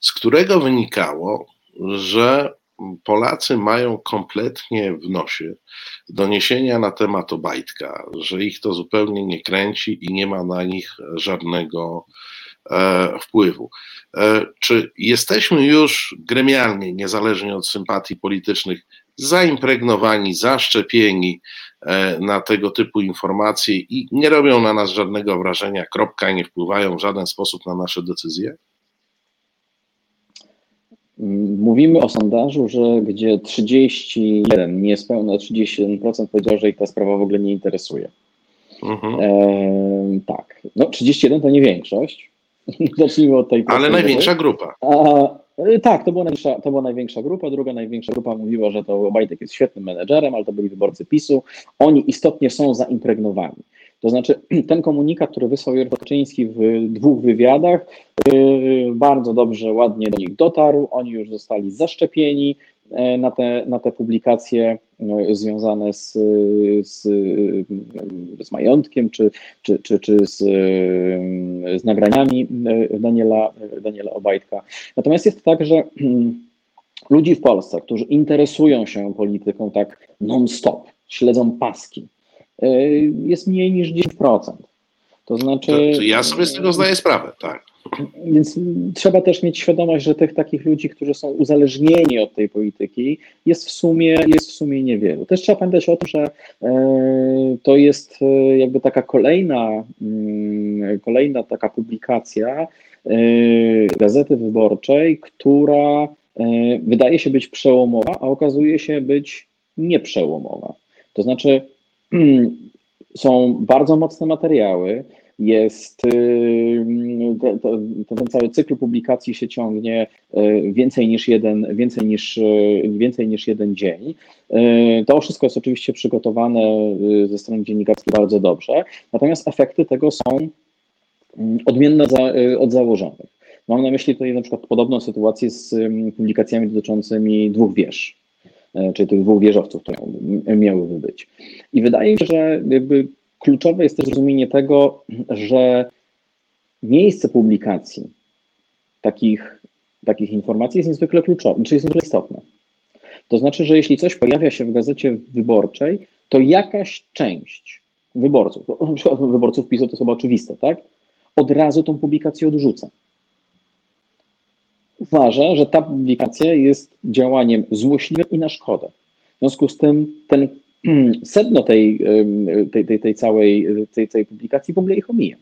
z którego wynikało, że Polacy mają kompletnie w nosie doniesienia na temat Obajtka, że ich to zupełnie nie kręci i nie ma na nich żadnego wpływu. E, czy jesteśmy już gremialnie, niezależnie od sympatii politycznych, zaimpregnowani, zaszczepieni e, na tego typu informacje i nie robią na nas żadnego wrażenia, kropka, nie wpływają w żaden sposób na nasze decyzje? Mówimy o sondażu, że gdzie 31, niespełna 31% powiedział, że ich ta sprawa w ogóle nie interesuje. Mhm. E, tak, no 31 to nie większość, Zacznijmy od tej Ale największa grupa. A, Tak, to była, największa, to była największa grupa. Druga największa grupa mówiła, że to Obajtek jest świetnym menedżerem, ale to byli wyborcy PiSu. Oni istotnie są zaimpregnowani. To znaczy, ten komunikat, który wysłał Jarosław Kaczyński w dwóch wywiadach, bardzo dobrze, ładnie do nich dotarł. Oni już zostali zaszczepieni, na te, na te publikacje e, związane z, z, z majątkiem czy, czy, czy, czy z, z nagraniami e, Daniela, Daniela Obajtka. Natomiast jest tak, że ludzi w Polsce, którzy interesują się polityką tak non-stop, śledzą paski, jest mniej niż 10%. To znaczy. To, ja sobie z tego zdaję sprawę, tak. Więc trzeba też mieć świadomość, że tych takich ludzi, którzy są uzależnieni od tej polityki, jest w sumie, jest w sumie niewielu. Też trzeba pamiętać o tym, że e, to jest e, jakby taka kolejna, mm, kolejna taka publikacja e, Gazety Wyborczej, która wydaje się być przełomowa, a okazuje się być nieprzełomowa. To znaczy, są bardzo mocne materiały, jest y, ten cały cykl publikacji się ciągnie y, więcej niż jeden, więcej niż, y, więcej niż jeden dzień. To wszystko jest oczywiście przygotowane ze strony dziennikarskiej bardzo dobrze, natomiast efekty tego są mm, odmienne od założonych. Mam na myśli tutaj na przykład podobną sytuację z publikacjami dotyczącymi dwóch wież, czyli tych dwóch wieżowców, które miałyby być. I wydaje mi się, że jakby kluczowe jest też zrozumienie tego, że miejsce publikacji takich, takich informacji jest niezwykle kluczowe, czy jest niezwykle istotne. To znaczy, że jeśli coś pojawia się w gazecie wyborczej, to jakaś część wyborców, przykład wyborców PiSu to chyba oczywiste, tak? Od razu tą publikację odrzuca. Uważa, że ta publikacja jest działaniem złośliwym i na szkodę. W związku z tym ten sedno tej, tej, tej, tej, całej, tej, tej publikacji w ogóle ich omija.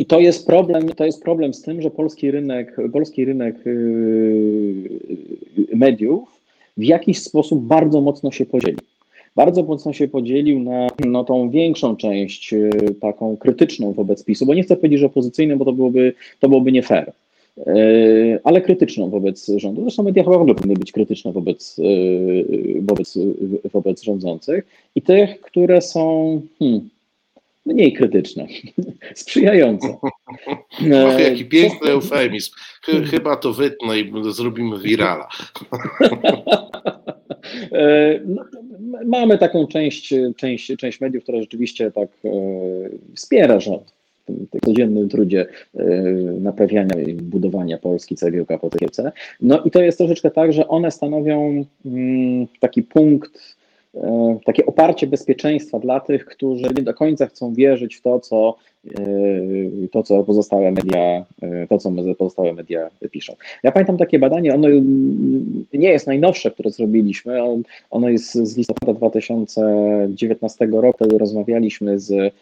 I to jest problem, to jest problem z tym, że polski rynek, polski rynek y, mediów w jakiś sposób bardzo mocno się podzielił. Bardzo mocno się podzielił na no, tą większą część y, taką krytyczną wobec PiSu, bo nie chcę powiedzieć, że opozycyjną, bo to byłoby, to byłoby nie fair ale krytyczną wobec rządu. Zresztą media chyba w ogóle powinny być krytyczne wobec, e, wobec, wobec rządzących i tych, które są hmm, mniej krytyczne, sprzyjające. Och, jaki piękny eufemizm. Chyba to wytnę i zrobimy virala. E, no, mamy taką część, część, część mediów, która rzeczywiście tak wspiera rząd w codziennym trudzie e, naprawiania i budowania Polski cegiełka po cegiełce. No i to jest troszeczkę tak, że one stanowią mm, taki punkt, e, takie oparcie bezpieczeństwa dla tych, którzy nie do końca chcą wierzyć w to, co, e, to, co pozostałe media, to, co pozostałe media piszą. Ja pamiętam takie badanie, ono nie jest najnowsze, które zrobiliśmy, ono jest z listopada 2019 roku, rozmawialiśmy z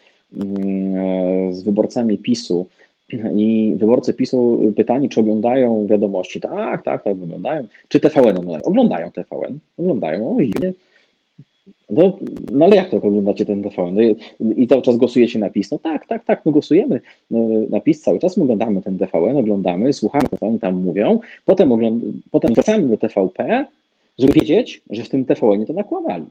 z wyborcami PiSu i wyborcy PiSu pytani, czy oglądają wiadomości. Tak, tak, tak, oglądają. Czy TVN oglądają? Oglądają TVN, oglądają, o dziwnie. No, no ale jak to oglądacie ten TVN? No i, cały czas głosujecie na PiS? No tak, tak, tak, my głosujemy no, na PiS cały czas, my oglądamy ten TVN, oglądamy, słuchamy, co oni tam mówią, potem, ogląd- potem wracamy do TVP, żeby wiedzieć, że w tym TVN to nakładali.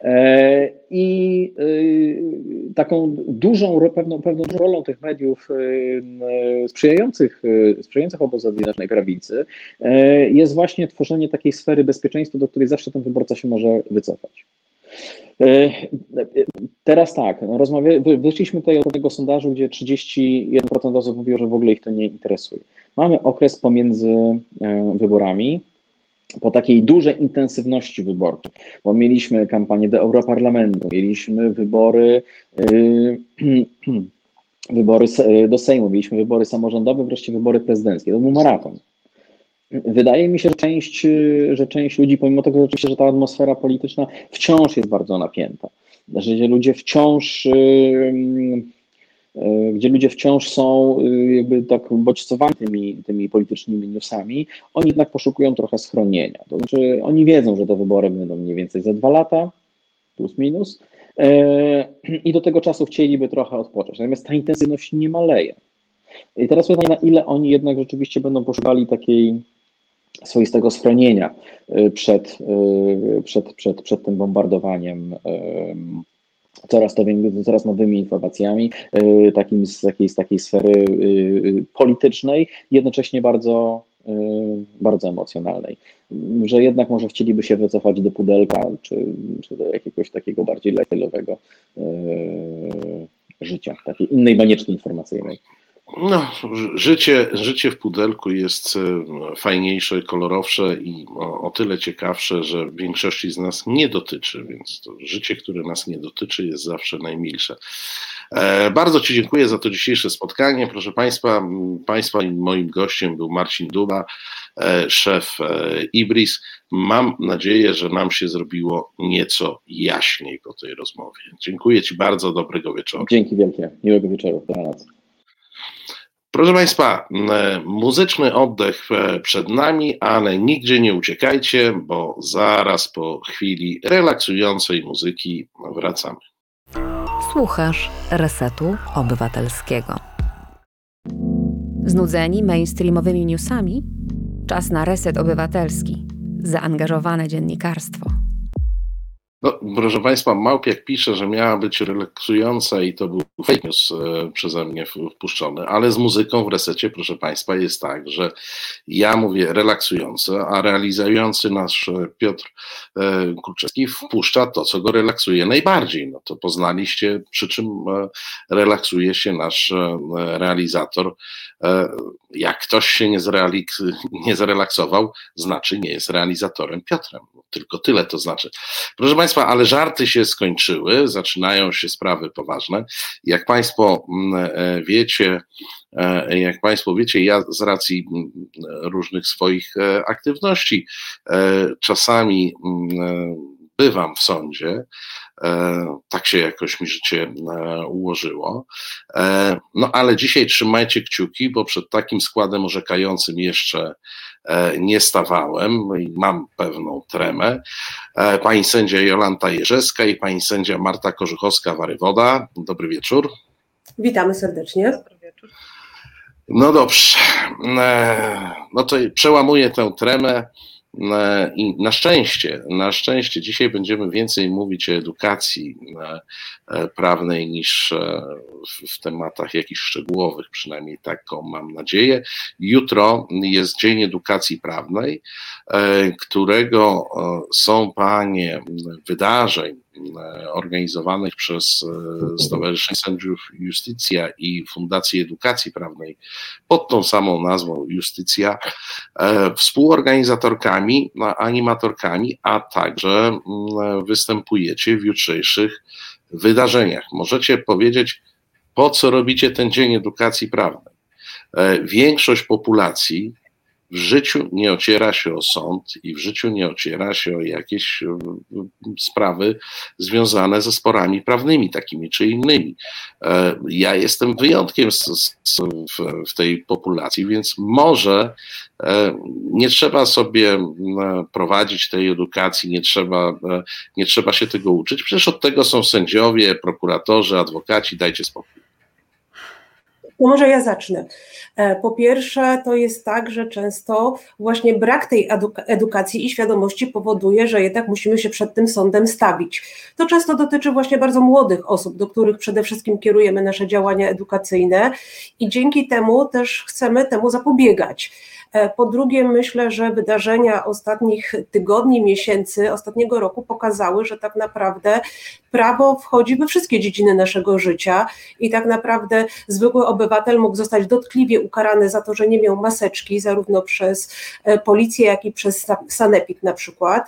E, I e, taką dużą, pewną, pewną rolą tych mediów e, sprzyjających, sprzyjających obozowi Zjednoczonej Prawicy jest właśnie tworzenie takiej sfery bezpieczeństwa, do której zawsze ten wyborca się może wycofać. Teraz tak, no wyszliśmy tutaj od tego sondażu, gdzie 31% osób mówiło, że w ogóle ich to nie interesuje. Mamy okres pomiędzy wyborami, po takiej dużej intensywności wyborczej, bo mieliśmy kampanię do Europarlamentu, mieliśmy wybory, yy, wybory do Sejmu, mieliśmy wybory samorządowe, wreszcie wybory prezydenckie. To był maraton. Wydaje mi się, że część, że część ludzi, pomimo tego, że oczywiście, że ta atmosfera polityczna wciąż jest bardzo napięta, że ludzie wciąż yy, gdzie ludzie wciąż są e, jakby tak bodźcowani tymi, tymi politycznymi newsami, oni jednak poszukują trochę schronienia. To znaczy oni wiedzą, że te wybory będą mniej więcej za dwa lata, plus minus, e, i do tego czasu chcieliby trochę odpocząć. Natomiast ta intensywność nie maleje. I teraz pytanie, na ile oni jednak rzeczywiście będą poszukiwali takiej swoistego schronienia przed, przed, przed, przed tym bombardowaniem coraz, to, coraz nowymi informacjami, takim, z, takiej, z takiej sfery politycznej, jednocześnie bardzo Y, bardzo emocjonalnej, że jednak może chcieliby się wycofać do pudelka, czy, czy do jakiegoś takiego bardziej lifestyle'owego życia, takiej innej banieczki informacyjnej. No, życie, życie w pudelku jest y, fajniejsze, kolorowsze i o, o, tyle ciekawsze, że większości z nas nie dotyczy, więc to życie, które nas nie dotyczy, jest zawsze najmilsze. E, bardzo Ci dziękuję za to dzisiejsze spotkanie. Proszę Państwa, Państwa moim gościem był Marcin Duba, e, szef e, Ibris. Mam nadzieję, że nam się zrobiło nieco jaśniej po tej rozmowie. Dziękuję Ci bardzo, dobrego wieczoru. Dzięki wielkie, miłego wieczoru, dobranoc. Proszę Państwa, muzyczny oddech przed nami, ale nigdzie nie uciekajcie, bo zaraz po chwili relaksującej muzyki wracamy. Słuchasz Resetu Obywatelskiego. Znudzeni mainstreamowymi newsami? Czas na Reset Obywatelski. Zaangażowane dziennikarstwo. No, proszę Państwa, Małpiak pisze, że miała być relaksująca i to był fake news e, przeze mnie wpuszczony, ale z muzyką w resecie, proszę Państwa, jest tak, że ja mówię relaksujące, a realizujący nasz e, Piotr e, Kurczewski wpuszcza to, co go relaksuje najbardziej. No to poznaliście, przy czym relaksuje się nasz realizator. Jak ktoś się nie, nie zrelaksował, znaczy nie jest realizatorem Piotrem. Tylko tyle to znaczy. Proszę Państwa, ale żarty się skończyły, zaczynają się sprawy poważne. Jak Państwo mm, e, wiecie, e, jak Państwo wiecie, ja z racji mm, różnych swoich e, aktywności czasami mm, bywam w sądzie. Tak się jakoś mi życie ułożyło. No ale dzisiaj trzymajcie kciuki, bo przed takim składem orzekającym jeszcze nie stawałem i mam pewną tremę. E, pani sędzia Jolanta Jerzewska i pani sędzia Marta Korzuchowska-Warywoda. Dobry wieczór. Witamy serdecznie. No dobrze. E, no to przełamuję tę tremę. I na szczęście, na szczęście dzisiaj będziemy więcej mówić o edukacji e, prawnej niż e, w tematach jakichś szczegółowych, przynajmniej taką mam nadzieję. Jutro jest Dzień Edukacji Prawnej, e, którego są panie wydarzeń organizowanych przez Stowarzyszenie Sędziów Justycja i Fundację Edukacji Prawnej pod tą samą nazwą Justycja, współorganizatorkami no, animatorkami, a także mm, występujecie w jutrzejszych wydarzeniach. Możecie powiedzieć, po co robicie ten Dzień Edukacji Prawnej? E, większość populacji w życiu nie ociera się o sąd i w życiu nie ociera się o jakieś e, sprawy związane ze sporami prawnymi, takimi czy innymi. E, ja jestem wyjątkiem w tej populacji, więc może e, nie trzeba sobie prowadzić tej edukacji, nie trzeba, nie trzeba się tego uczyć. Przecież od tego są sędziowie, prokuratorzy, adwokaci, dajcie spokój. To może ja zacznę. E, po pierwsze, to jest tak, że często właśnie brak tej edukacji i świadomości powoduje, że jednak musimy się przed tym sądem stawić. To często dotyczy właśnie bardzo młodych osób, do których przede wszystkim kierujemy nasze działania edukacyjne i dzięki temu też chcemy temu zapobiegać. E, po drugie, myślę, że wydarzenia ostatnich tygodni, miesięcy, ostatniego roku pokazały, że tak naprawdę prawo wchodzi we wszystkie dziedziny naszego życia i tak naprawdę zwykły obywatel mógł zostać dotkliwie ukarany za to, że nie miał maseczki, zarówno przez e, policję, jak i przez sanepid na przykład.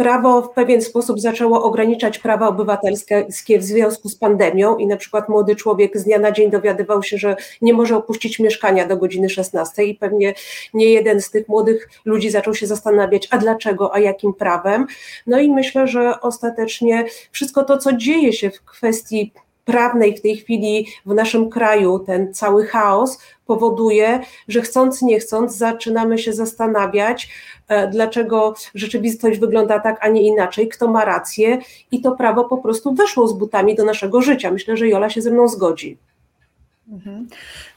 Prawo w pewien sposób zaczęło ograniczać prawa obywatelskie w związku z pandemią i na przykład młody człowiek z dnia na dzień dowiadywał się, że nie może opuścić mieszkania do godziny 16 i pewnie nie jeden z tych młodych ludzi zaczął się zastanawiać, a dlaczego, a jakim prawem. No i myślę, że ostatecznie wszystko to, co dzieje się w kwestii prawnej w tej chwili w naszym kraju, ten cały chaos powoduje, że chcąc, nie chcąc, zaczynamy się zastanawiać, e, dlaczego rzeczywistość wygląda tak, a nie inaczej, kto ma rację i to prawo po prostu weszło z butami do naszego życia. Myślę, że Jola się ze mną zgodzi. Mhm.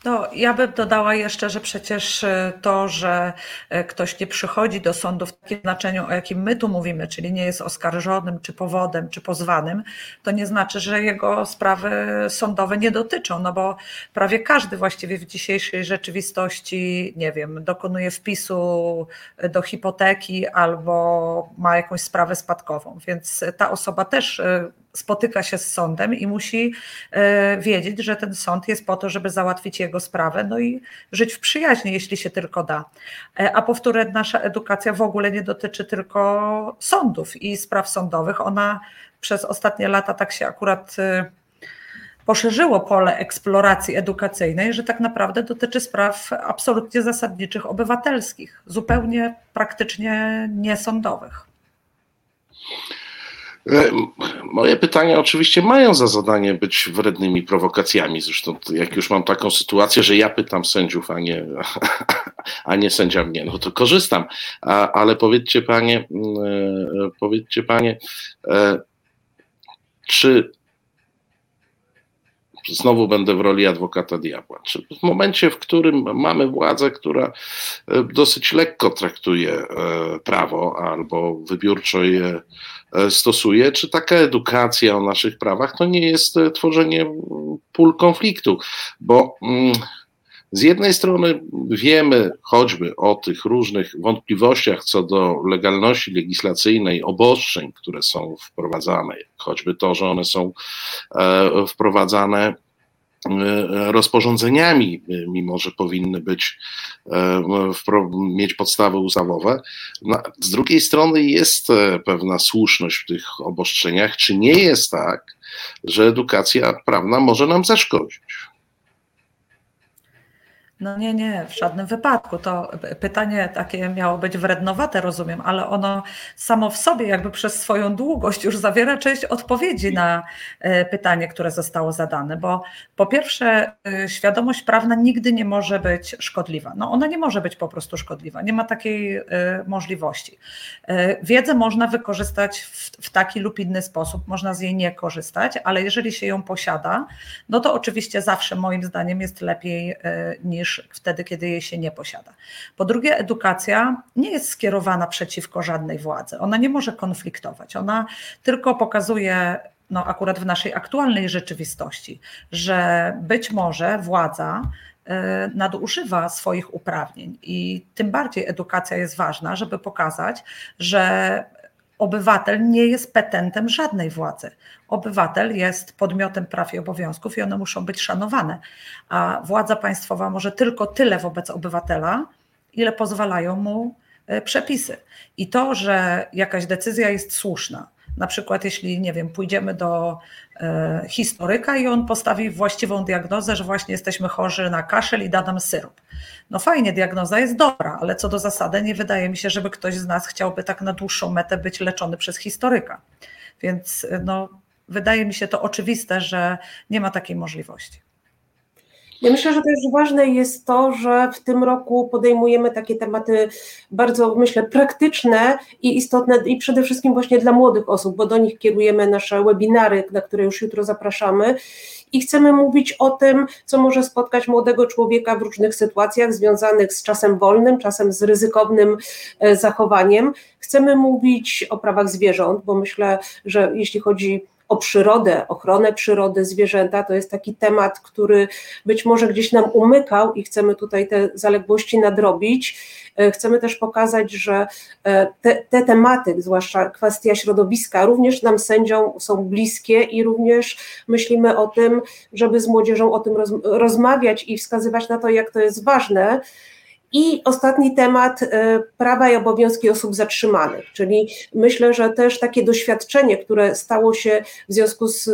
No, ja bym dodała jeszcze, że przecież e, to, że e, ktoś nie przychodzi do sądu w takim znaczeniu, o jakim my tu mówimy, czyli nie jest oskarżonym, czy powodem, czy pozwanym, to nie znaczy, że jego sprawy sądowe nie dotyczą, no bo prawie każdy właściwie w dzisiejszej rzeczywistości, nie wiem, dokonuje wpisu do hipoteki albo ma jakąś sprawę spadkową, więc ta osoba też e, spotyka się z sądem i musi wiedzieć, że ten sąd jest po to, żeby załatwić jego sprawę, no i żyć w przyjaźni, jeśli się tylko da. E, a powtórę, nasza edukacja w ogóle nie dotyczy tylko sądów i spraw sądowych. Ona przez ostatnie lata tak się akurat e, poszerzyło pole eksploracji edukacyjnej, że tak naprawdę dotyczy spraw absolutnie zasadniczych obywatelskich, zupełnie praktycznie niesądowych. E, moje pytania oczywiście mają za zadanie być wrednymi prowokacjami. Zresztą, jak już mam taką sytuację, że ja pytam sędziów, a nie, a nie sędzia mnie, no to korzystam. Ale powiedzcie panie, e, powiedzcie panie, e, czy znowu będę w roli adwokata diabła. Czy w momencie, w którym mamy władzę, która dosyć lekko traktuje prawo albo wybiórczo je E, stosuje, czy taka edukacja o naszych prawach to nie jest e, tworzenie pól konfliktu, bo mm, z jednej strony wiemy choćby o tych różnych wątpliwościach co do legalności legislacyjnej obostrzeń, które są wprowadzane, choćby to, że one są e, wprowadzane E, rozporządzeniami, e, mimo że powinny być, mieć podstawy ustawowe. No, z drugiej strony jest pewna słuszność w tych obostrzeniach. Czy nie jest tak, że edukacja prawna może nam zaszkodzić? No nie, nie, w żadnym wypadku. To pytanie takie miało być wrednowate, rozumiem, ale ono samo w sobie, jakby przez swoją długość, już zawiera część odpowiedzi na e, pytanie, które zostało zadane. Bo po pierwsze, e, świadomość prawna nigdy nie może być szkodliwa. No ona nie może być po prostu szkodliwa, nie ma takiej e, możliwości. Wiedzę można wykorzystać w, w taki lub inny sposób, można z jej nie korzystać, ale jeżeli się ją posiada, no to oczywiście zawsze moim zdaniem jest lepiej niż wtedy, kiedy jej się nie posiada. Po drugie, edukacja nie jest skierowana przeciwko żadnej władzy. Ona nie może konfliktować. Ona tylko pokazuje no akurat w naszej aktualnej rzeczywistości, że być może władza e, nadużywa swoich uprawnień i tym bardziej edukacja jest ważna, żeby pokazać, że obywatel nie jest petentem żadnej władzy. Obywatel jest podmiotem praw i obowiązków i one muszą być szanowane. A władza państwowa może tylko tyle wobec obywatela, ile pozwalają mu e, przepisy. I to, że jakaś decyzja jest słuszna, na przykład, jeśli, nie wiem, pójdziemy do e, historyka i on postawi właściwą diagnozę, że właśnie jesteśmy chorzy na kaszel i da nam syrop. No fajnie, diagnoza jest dobra, ale co do zasady nie wydaje mi się, żeby ktoś z nas chciałby tak na dłuższą metę być leczony przez historyka. Więc no, wydaje mi się to oczywiste, że nie ma takiej możliwości. Ja myślę, że też ważne jest to, że w tym roku podejmujemy takie tematy bardzo, myślę, praktyczne i istotne i przede wszystkim właśnie dla młodych osób, bo do nich kierujemy nasze webinary, na które już jutro zapraszamy i chcemy mówić o tym, co może spotkać młodego człowieka w różnych sytuacjach związanych z czasem wolnym, czasem z ryzykownym e, zachowaniem. Chcemy mówić o prawach zwierząt, bo myślę, że jeśli chodzi o przyrodę, ochronę przyrody, zwierzęta. To jest taki temat, który być może gdzieś nam umykał i chcemy tutaj te zaległości nadrobić. E, chcemy też pokazać, że e, te, te tematy, zwłaszcza kwestia środowiska, również nam sędziom są bliskie i również myślimy o tym, żeby z młodzieżą o tym roz, rozmawiać i wskazywać na to, jak to jest ważne. I ostatni temat e, prawa i obowiązki osób zatrzymanych, czyli myślę, że też takie doświadczenie, które stało się w związku z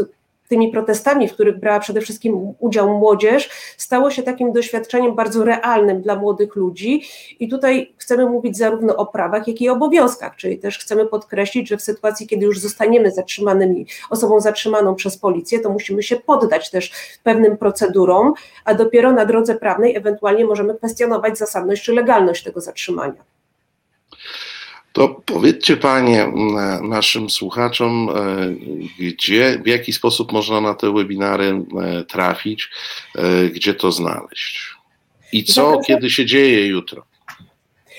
tymi protestami, w których brała przede wszystkim udział młodzież, stało się takim doświadczeniem bardzo realnym dla młodych ludzi. I tutaj chcemy mówić zarówno o prawach, jak i obowiązkach, czyli też chcemy podkreślić, że w sytuacji, kiedy już zostaniemy zatrzymanymi, osobą zatrzymaną przez policję, to musimy się poddać też pewnym procedurom, a dopiero na drodze prawnej ewentualnie możemy kwestionować zasadność czy legalność tego zatrzymania To powiedzcie Panie naszym słuchaczom, gdzie, w jaki sposób można na te webinary trafić, gdzie to znaleźć i co, kiedy się dzieje jutro.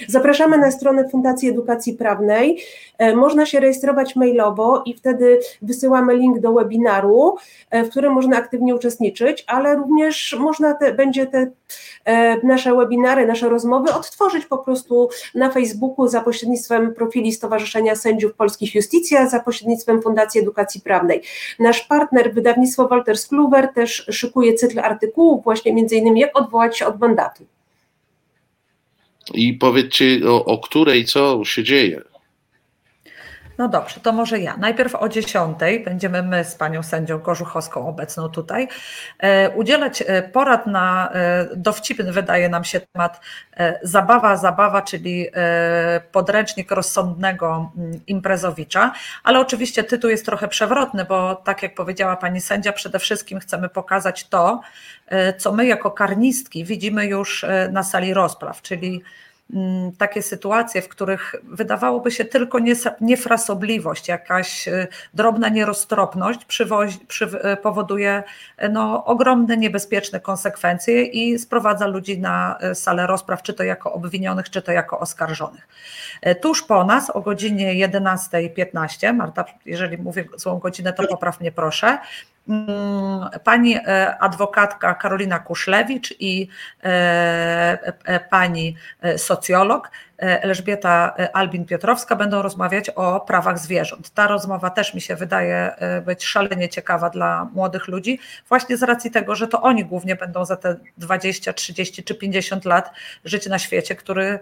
Zapraszamy na stronę Fundacji Edukacji Prawnej. E, można się rejestrować mailowo i wtedy wysyłamy link do webinaru, e, w którym można aktywnie uczestniczyć, ale również można te, będzie te e, nasze webinary, nasze rozmowy odtworzyć po prostu na Facebooku za pośrednictwem profili Stowarzyszenia Sędziów Polskich Justicja, za pośrednictwem Fundacji Edukacji Prawnej. Nasz partner, wydawnictwo Walters Kluwer, też szykuje cykl artykułów, właśnie między innymi jak odwołać się od mandatu. I powiedzcie, o, o której co się dzieje. No dobrze, to może ja. Najpierw o 10 będziemy my z panią sędzią Korzuchowską obecną tutaj e, udzielać e, porad na e, dowcipny wydaje nam się temat zabawa, zabawa, czyli podręcznik rozsądnego mm, imprezowicza, ale oczywiście tytuł jest trochę przewrotny, bo tak jak powiedziała pani sędzia, przede wszystkim chcemy pokazać to, co my jako karnistki widzimy już na sali rozpraw, czyli takie sytuacje, w których wydawałoby się tylko niefrasobliwość, jakaś y, drobna nieroztropność przywozi, przy, y, powoduje no, ogromne niebezpieczne konsekwencje i sprowadza ludzi na y, salę rozpraw, czy to jako obwinionych, czy to jako oskarżonych. Tuż po nas o godzinie 11.15, Marta, jeżeli mówię złą godzinę, to popraw mnie proszę, Mm, pani e, adwokatka Karolina Kuszlewicz i e, e, pani socjolog Elżbieta Albin-Piotrowska będą rozmawiać o prawach zwierząt. Ta rozmowa też mi się wydaje być szalenie ciekawa dla młodych ludzi, właśnie z racji tego, że to oni głównie będą za te 20, 30 czy 50 lat żyć na świecie, który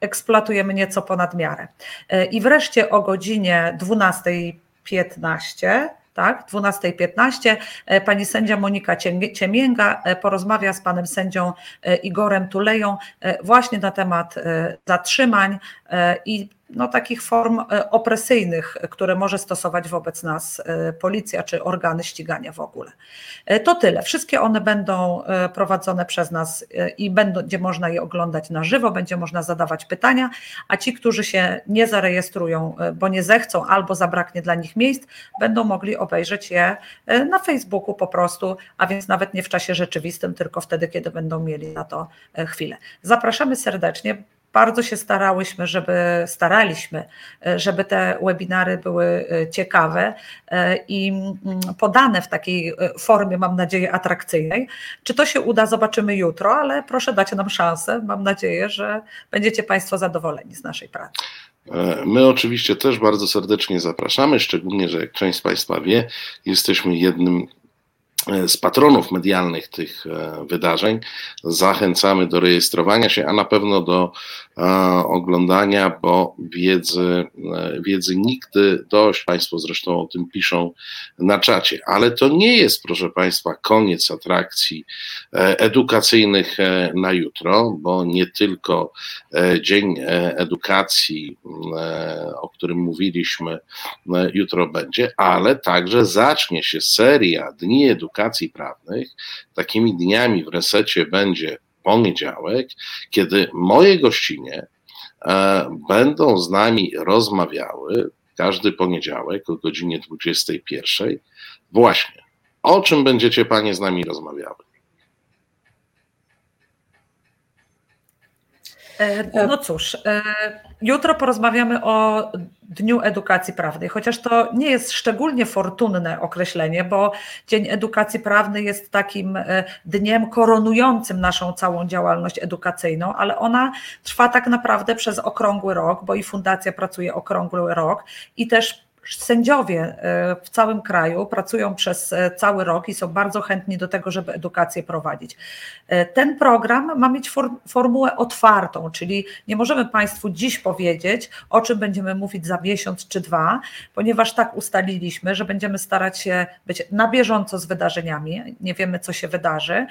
eksploatujemy nieco ponad miarę. I wreszcie o godzinie 12.15 tak, 12.15 e, pani sędzia Monika Ciemięga e, porozmawia z panem sędzią e, Igorem Tuleją właśnie na temat zatrzymań i no, takich form e, opresyjnych, które może stosować wobec nas e, policja czy organy ścigania w ogóle. E, to tyle. Wszystkie one będą prowadzone przez nas i będzie można je oglądać na żywo, będzie można zadawać pytania, a ci, którzy się nie zarejestrują, bo nie zechcą albo zabraknie dla nich miejsc, będą mogli obejrzeć je na Facebooku po prostu, a więc nawet nie w czasie rzeczywistym, tylko wtedy, kiedy będą mieli na to chwilę. Zapraszamy serdecznie bardzo się starałyśmy, żeby staraliśmy, e, żeby te webinary były e, ciekawe e, i mm, podane w takiej formie, mam nadzieję, atrakcyjnej. Czy to się uda, zobaczymy jutro, ale proszę dajcie nam szansę. Mam nadzieję, że będziecie Państwo zadowoleni z naszej pracy. My oczywiście też bardzo serdecznie zapraszamy, szczególnie, że jak część z Państwa wie, jesteśmy jednym z patronów medialnych tych e, wydarzeń. Zachęcamy do rejestrowania się, a na pewno do e, oglądania, bo wiedzy, e, wiedzy nigdy dość. Państwo zresztą o tym piszą na czacie. Ale to nie jest, proszę Państwa, koniec atrakcji edukacyjnych na jutro, bo nie tylko Dzień Edukacji, o którym mówiliśmy, jutro będzie, ale także zacznie się seria Dni edukacji prawnych, takimi dniami w resecie będzie poniedziałek, kiedy moje gościnie e, będą z nami rozmawiały każdy poniedziałek o godzinie 21. Właśnie, o czym będziecie panie z nami rozmawiały? No cóż, e, jutro porozmawiamy o Dniu Edukacji Prawnej, chociaż to nie jest szczególnie fortunne określenie, bo Dzień Edukacji Prawnej jest takim e, dniem koronującym naszą całą działalność edukacyjną, ale ona trwa tak naprawdę przez okrągły rok, bo i fundacja pracuje okrągły rok i też Sędziowie e, w całym kraju pracują przez e, cały rok i są bardzo chętni do tego, żeby edukację prowadzić. E, ten program ma mieć formułę otwartą, czyli nie możemy Państwu dziś powiedzieć, o czym będziemy mówić za miesiąc czy dwa, ponieważ tak ustaliliśmy, że będziemy starać się być na bieżąco z wydarzeniami. Nie wiemy, co się wydarzy,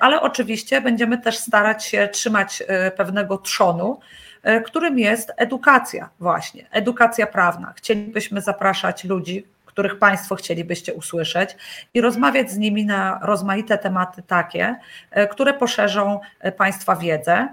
ale oczywiście będziemy też starać się trzymać pewnego trzonu którym jest edukacja, właśnie, edukacja prawna. Chcielibyśmy zapraszać ludzi, których Państwo chcielibyście usłyszeć i rozmawiać z nimi na rozmaite tematy takie, e, które poszerzą e, Państwa wiedzę.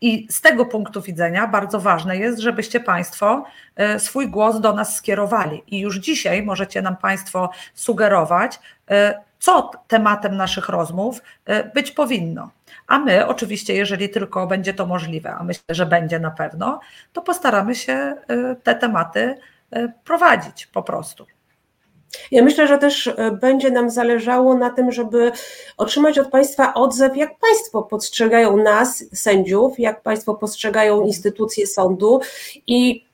I z tego punktu widzenia bardzo ważne jest, żebyście Państwo e, swój głos do nas skierowali. I już dzisiaj możecie nam Państwo sugerować, e, co tematem naszych rozmów e, być powinno. A my, oczywiście, jeżeli tylko będzie to możliwe, a myślę, że będzie na pewno, to postaramy się te tematy prowadzić po prostu. Ja myślę, że też e, będzie nam zależało na tym, żeby otrzymać od Państwa odzew, jak Państwo postrzegają nas, sędziów, jak Państwo postrzegają instytucje sądu i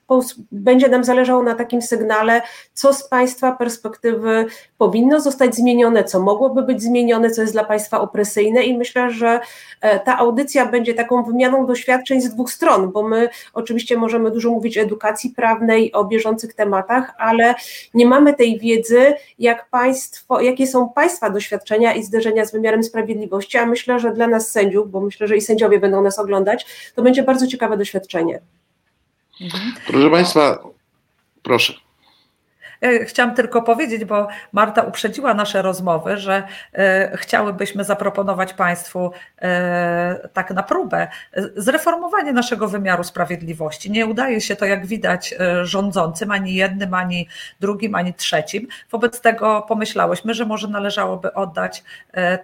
będzie nam zależało na takim sygnale, co z Państwa perspektywy powinno zostać zmienione, co mogłoby być zmienione, co jest dla Państwa opresyjne i myślę, że e, ta audycja będzie taką wymianą doświadczeń z dwóch stron, bo my oczywiście możemy dużo mówić o edukacji prawnej, o bieżących tematach, ale nie mamy tej wiedzy, jak państwo, jakie są Państwa doświadczenia i zderzenia z wymiarem sprawiedliwości, a myślę, że dla nas sędziów, bo myślę, że i sędziowie będą nas oglądać, to będzie bardzo ciekawe doświadczenie. Mhm. Proszę Państwa, proszę. E, chciałam tylko powiedzieć, bo Marta uprzedziła nasze rozmowy, że e, chciałybyśmy zaproponować Państwu e, tak na próbę zreformowanie naszego wymiaru sprawiedliwości. Nie udaje się to, jak widać, rządzącym ani jednym, ani drugim, ani trzecim. Wobec tego pomyślałyśmy, że może należałoby oddać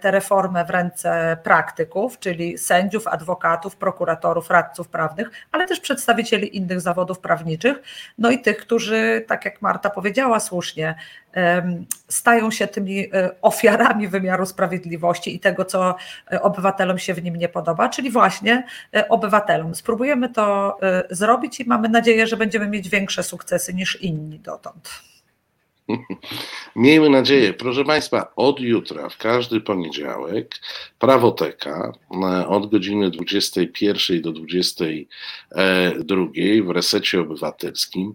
tę reformę w ręce praktyków, czyli sędziów, adwokatów, prokuratorów, radców prawnych, ale też przedstawicieli innych zawodów prawniczych, no i tych, którzy, tak jak Marta powiedziała, powiedziała słusznie, stają się tymi e, ofiarami wymiaru sprawiedliwości i tego, co e, obywatelom się w nim nie podoba, czyli właśnie e, obywatelom. Spróbujemy to zrobić i mamy nadzieję, że będziemy mieć większe sukcesy niż inni dotąd. Miejmy nadzieję, proszę Państwa, od jutra, w każdy poniedziałek, prawoteka e, od godziny 21 do 22 w resecie obywatelskim.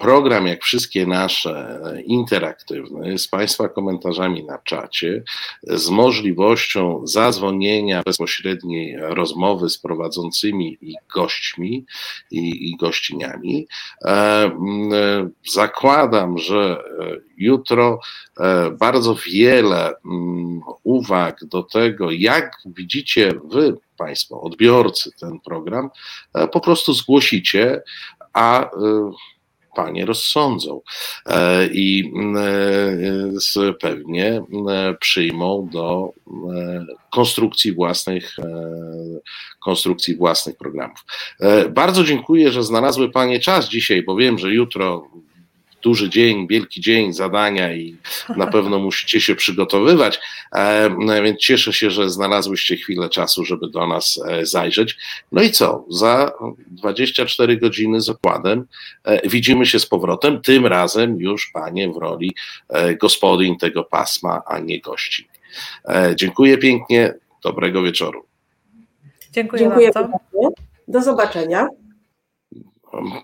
Program, jak wszystkie nasze, e, interaktywny, z Państwa komentarzami na czacie, z możliwością zadzwonienia bezpośredniej rozmowy z prowadzącymi i gośćmi i, i gościniami. E, zakładam, że jutro e, bardzo wiele mm, uwag do tego, jak widzicie wy, Państwo, odbiorcy, ten program, e, po prostu zgłosicie, a e, panie rozsądzą i pewnie przyjmą do konstrukcji własnych, konstrukcji własnych programów. Bardzo dziękuję, że znalazły panie czas dzisiaj, bo wiem, że jutro duży dzień, wielki dzień, zadania i na pewno musicie się przygotowywać, e, no więc cieszę się, że znalazłyście chwilę czasu, żeby do nas e, zajrzeć. No i co? Za 24 godziny z okładem e, widzimy się z powrotem, tym razem już panie w roli gospodyń tego pasma, a nie gości. Dziękuję pięknie, dobrego wieczoru. Dziękuję, Dziękuję bardzo. Do zobaczenia.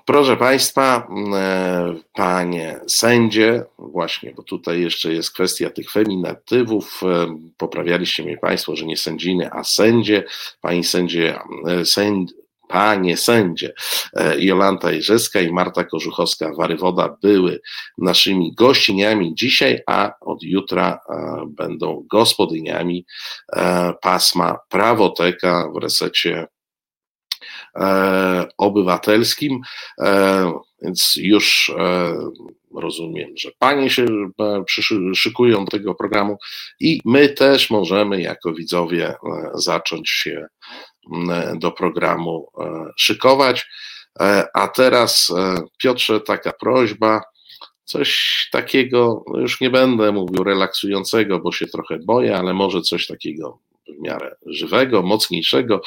Proszę Państwa, e, panie sędzie, właśnie, bo tutaj jeszcze jest kwestia tych feminatywów. E, poprawialiście mnie Państwo, że nie sędziny, a sędzie. Pani sędzie, e, sęd, panie sędzie Jolanta Jerzeska i Marta Korzuchowska-Warywoda były naszymi gościniami dzisiaj, a od jutra będą gospodyniami pasma Prawoteka w resecie obywatelskim, e, więc już e, rozumiem, że panie się szykują do tego programu i my też możemy jako widzowie zacząć się do programu szykować. A teraz, Piotrze, taka prośba, coś takiego, no już nie będę mówił relaksującego, bo się trochę boję, ale może coś takiego w miarę żywego, mocniejszego,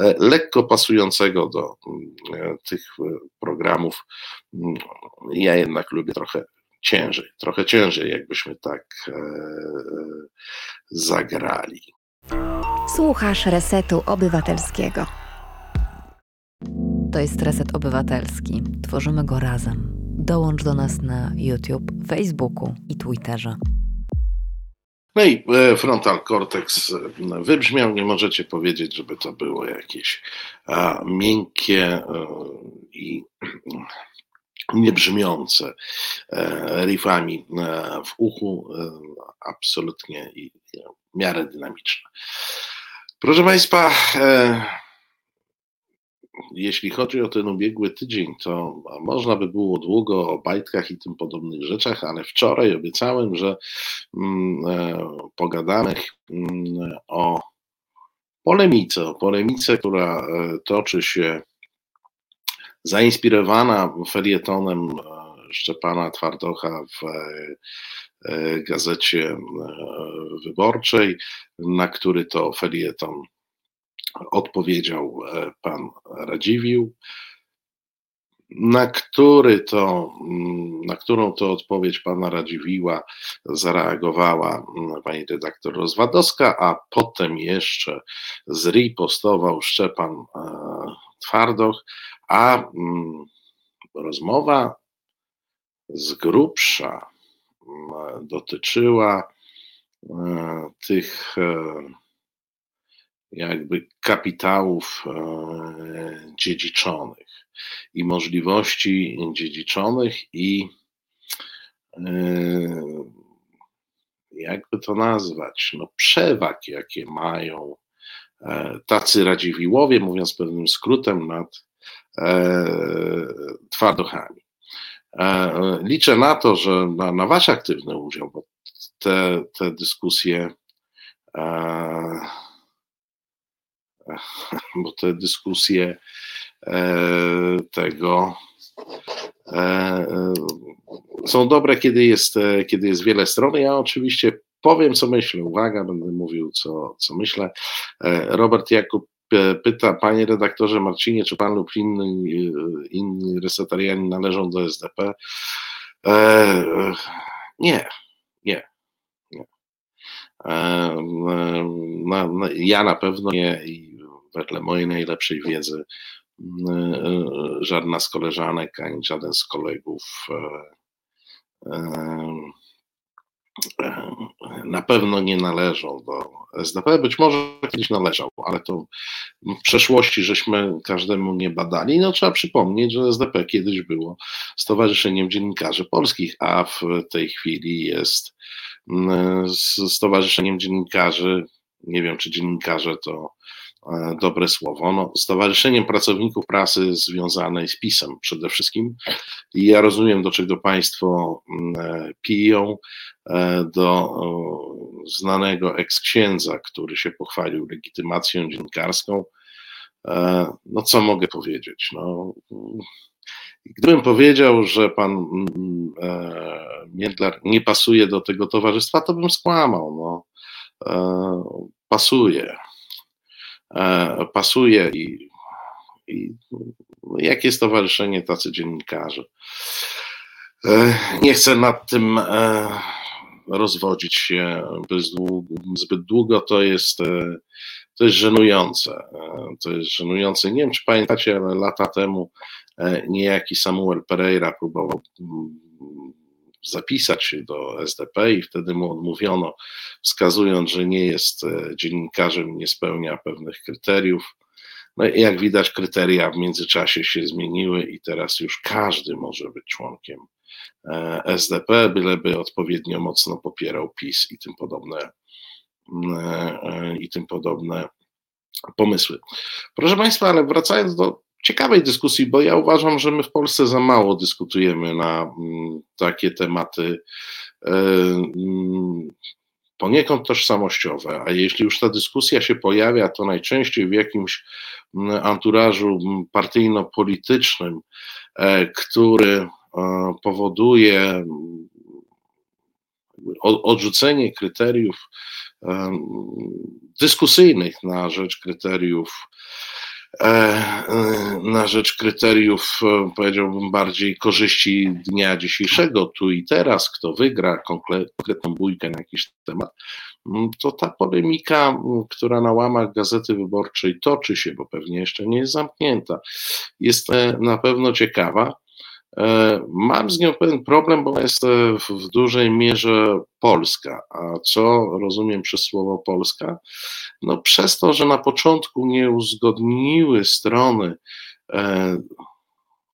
e, lekko pasującego do mm, e, tych e, programów. Mm, ja jednak lubię trochę ciężej, trochę ciężej, jakbyśmy tak zagrali. Słuchasz Resetu Obywatelskiego. To jest Reset Obywatelski. Tworzymy go razem. Dołącz do nas na YouTube, Facebooku i Twitterze. No i e, frontal cortex e, wybrzmiał. Nie możecie powiedzieć, żeby to było jakieś a, miękkie e, i niebrzmiące riffami w uchu, absolutnie i w miarę dynamiczne. Proszę Państwa, jeśli chodzi o ten ubiegły tydzień, to można by było długo o bajtkach i tym podobnych rzeczach, ale wczoraj obiecałem, że mm, e, pogadamy mm, o polemice, o polemice, która e, toczy się zainspirowana felietonem Szczepana Twardocha w gazecie wyborczej, na który to felieton odpowiedział e, pan Radziwił, na, który to, mm, na którą to odpowiedź pana Radziwiła zareagowała mm, pani redaktor Rozwadowska, a potem jeszcze zripostował Szczepan e, Twardoch, a mm, rozmowa z grubsza dotyczyła e, tych jakby kapitałów e, dziedziczonych i możliwości dziedziczonych i e, jakby to nazwać, no przewag, jakie mają e, tacy Radziwiłowie, mówiąc pewnym skrótem, nad twardochami. Liczę na to, że na, na Wasz aktywny udział, bo te, te dyskusje bo te dyskusje e, tego e, e, są dobre, kiedy jest, kiedy jest wiele stron. Ja oczywiście powiem, co myślę. Uwaga, będę mówił, co, co myślę. Robert Jakub pyta, panie redaktorze Marcinie, czy pan lub inni, inni resetariani należą do SDP? Nie, nie. nie. Ja na pewno nie wedle mojej najlepszej wiedzy mm, e, żadna z koleżanek ani żaden z kolegów e, e, na pewno nie należą do SDP. Być może kiedyś należał, ale to w przeszłości żeśmy każdemu nie badali. No trzeba przypomnieć, że SDP kiedyś było Stowarzyszeniem Dziennikarzy Polskich, a w tej chwili jest mm, Stowarzyszeniem Dziennikarzy, nie wiem czy dziennikarze to dobre słowo. No, Stowarzyszeniem Pracowników Prasy związanej z PiSem przede wszystkim. I ja rozumiem, do czego Państwo mm, e, piją, e, do znanego eks-księdza, który się pochwalił legitymacją dziennikarską. No co mogę powiedzieć? No, gdybym powiedział, że pan mm, Miedlar nie pasuje do tego towarzystwa, to bym skłamał. No, pasuje. E, pasuje i, i jakie stowarzyszenie tacy dziennikarze. E, nie chcę nad tym e, rozwodzić się zbyt długo, to jest, to jest żenujące. To jest żenujące. Nie wiem, czy pamiętacie, ale lata temu niejaki Samuel Pereira próbował zapisać się do SDP i wtedy mu odmówiono, wskazując, że nie jest e, dziennikarzem, nie spełnia pewnych kryteriów. No i jak widać, kryteria w międzyczasie się zmieniły i teraz już każdy może być członkiem e, SDP, byleby odpowiednio mocno popierał PiS i tym podobne e, i tym podobne pomysły. Proszę Państwa, ale wracając do ciekawej dyskusji, bo ja uważam, że my w Polsce za mało dyskutujemy na mm, takie tematy e, mm, poniekąd tożsamościowe, a jeśli już ta dyskusja się pojawia, to najczęściej w jakimś mm, anturażu partyjno-politycznym, e, który e, powoduje odrzucenie kryteriów dyskusyjnych na rzecz kryteriów na rzecz kryteriów, e, powiedziałbym, bardziej korzyści dnia dzisiejszego, tu i teraz, kto wygra konkretną bójkę na jakiś temat, mm, to ta polemika, która na łamach Gazety Wyborczej toczy się, bo pewnie jeszcze nie jest zamknięta, jest na pewno ciekawa. E, mam z nią pewien problem, bo jest e, w dużej mierze polska. A co rozumiem przez słowo polska? No przez to, że na początku nie uzgodniły strony, e,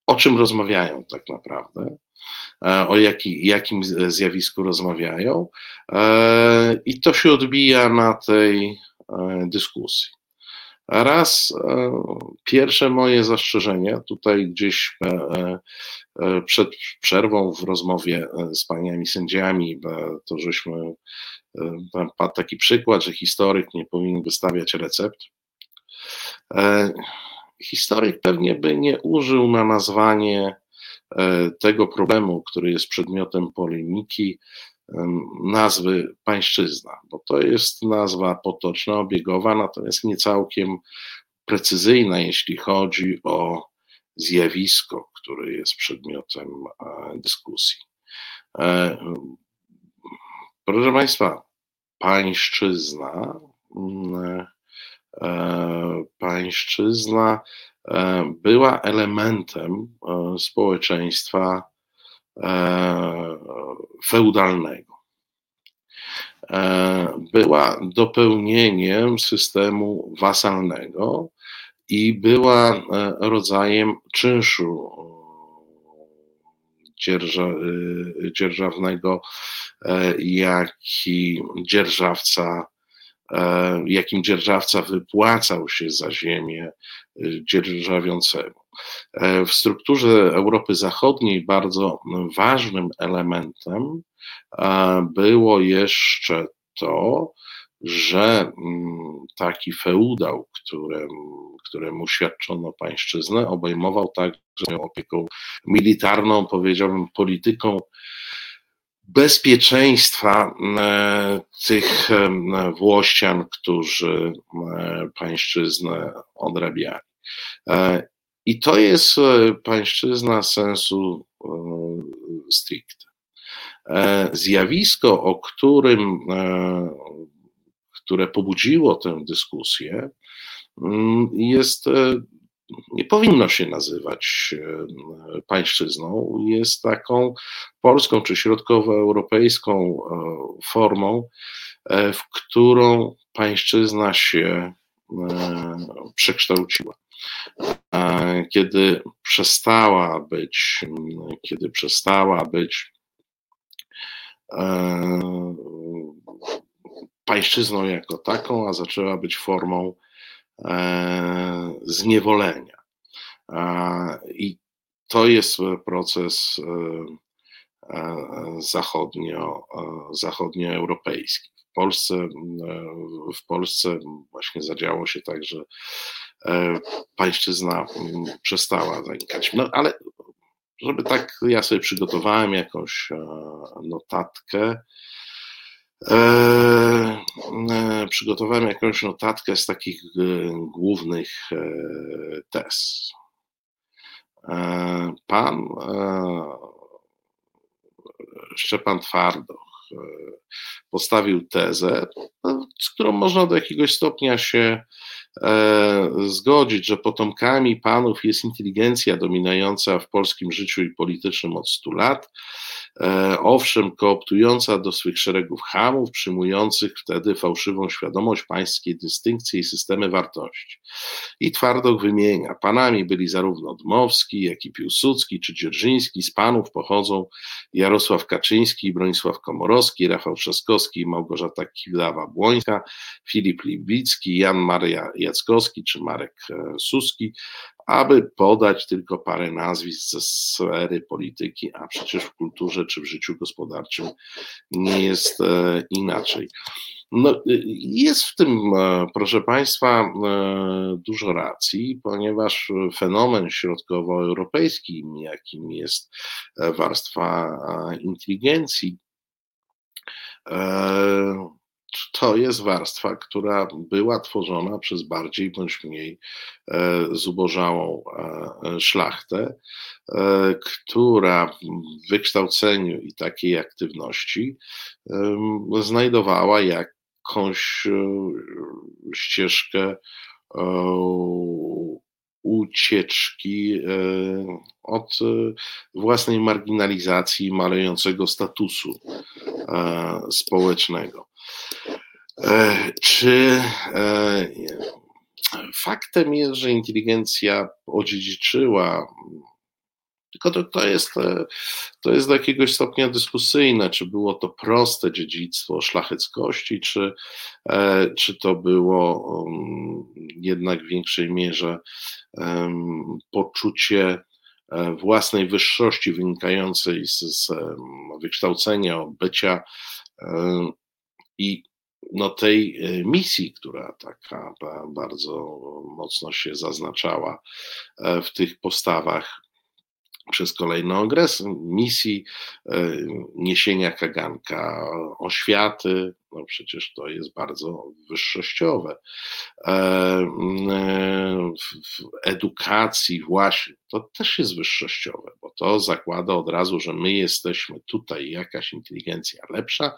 o czym rozmawiają tak naprawdę, o jaki, jakim zjawisku rozmawiają, i to się odbija na tej dyskusji. Raz, pierwsze moje zastrzeżenie, tutaj gdzieś przed przerwą w rozmowie z paniami sędziami, to żeśmy, padł taki przykład, że historyk nie powinien wystawiać recept. Historyk pewnie by nie użył na nazwanie e, tego problemu, który jest przedmiotem polemiki, nazwy pańszczyzna, bo to jest nazwa potoczna, obiegowa, natomiast nie całkiem precyzyjna, jeśli chodzi o zjawisko, które jest przedmiotem dyskusji. E, proszę Państwa, pańszczyzna mm, E, pańszczyzna e, była elementem społeczeństwa feudalnego. Była dopełnieniem systemu wasalnego i była rodzajem czynszu dzierżawnego, jaki dzierżawca E, jakim dzierżawca wypłacał się za ziemię e, dzierżawiącemu. E, w strukturze Europy Zachodniej bardzo ważnym elementem było jeszcze to, że mm, taki feudał, któremu, któremu świadczono pańszczyznę, obejmował także opieką militarną, powiedziałbym, polityką bezpieczeństwa e, tych e, Włościan, którzy e, pańszczyznę odrabiali. I to jest pańszczyzna sensu stricte. Zjawisko, o którym, które pobudziło tę dyskusję, mm, jest nie powinno się nazywać e, pańszczyzną, jest taką polską czy środkowoeuropejską e, formą, e, w którą pańszczyzna się przekształciła. Kiedy przestała być, kiedy przestała być pańszczyzną jako taką, a zaczęła być formą E, zniewolenia. I to jest proces e, e, zachodnio, zachodnioeuropejski. W Polsce, w Polsce właśnie zadziało się tak, że pańszczyzna przestała zanikać. No ale żeby tak, ja sobie przygotowałem jakąś notatkę, E, e, przygotowałem jakąś notatkę z takich e, głównych tez. Pan Szczepan Twardoch postawił tezę, z którą można do jakiegoś stopnia się zgodzić, że potomkami panów jest inteligencja dominująca w polskim życiu i politycznym od 100 lat, E, owszem, kooptująca do swych szeregów hamów, przyjmujących wtedy fałszywą świadomość pańskiej dystynkcji i systemy wartości. I Twardok wymienia, panami byli zarówno Dmowski, jak i Piłsudski czy Dzierżyński, z panów pochodzą Jarosław Kaczyński, Bronisław Komorowski, Rafał Trzaskowski Małgorzata Kidawa-Błońska, Filip Libicki, Jan Maria Jackowski czy Marek e, Suski, aby podać tylko parę nazwisk ze sfery polityki, a przecież w kulturze czy w życiu gospodarczym nie jest e, inaczej. No, jest w tym, e, proszę Państwa, e, dużo racji, ponieważ fenomen środkowoeuropejski, jakim jest warstwa inteligencji, to jest warstwa, która była tworzona przez bardziej bądź mniej e, zubożałą e, szlachtę, e, która w wykształceniu i takiej aktywności znajdowała jakąś ścieżkę ucieczki od własnej marginalizacji, malejącego statusu społecznego. E, czy e, faktem jest, że inteligencja odziedziczyła Tylko to, to, jest, to jest do jakiegoś stopnia dyskusyjne, czy było to proste dziedzictwo szlacheckości, czy, czy to było um, jednak w większej mierze poczucie własnej wyższości wynikającej z, z wykształcenia, bycia i no, tej e, misji, która taka bardzo mocno się zaznaczała e, w tych postawach przez kolejny okres misji e, niesienia kaganka oświaty, no przecież to jest bardzo wyższościowe, e, e, w edukacji właśnie, to też jest wyższościowe, bo to zakłada od razu, że my jesteśmy tutaj jakaś inteligencja lepsza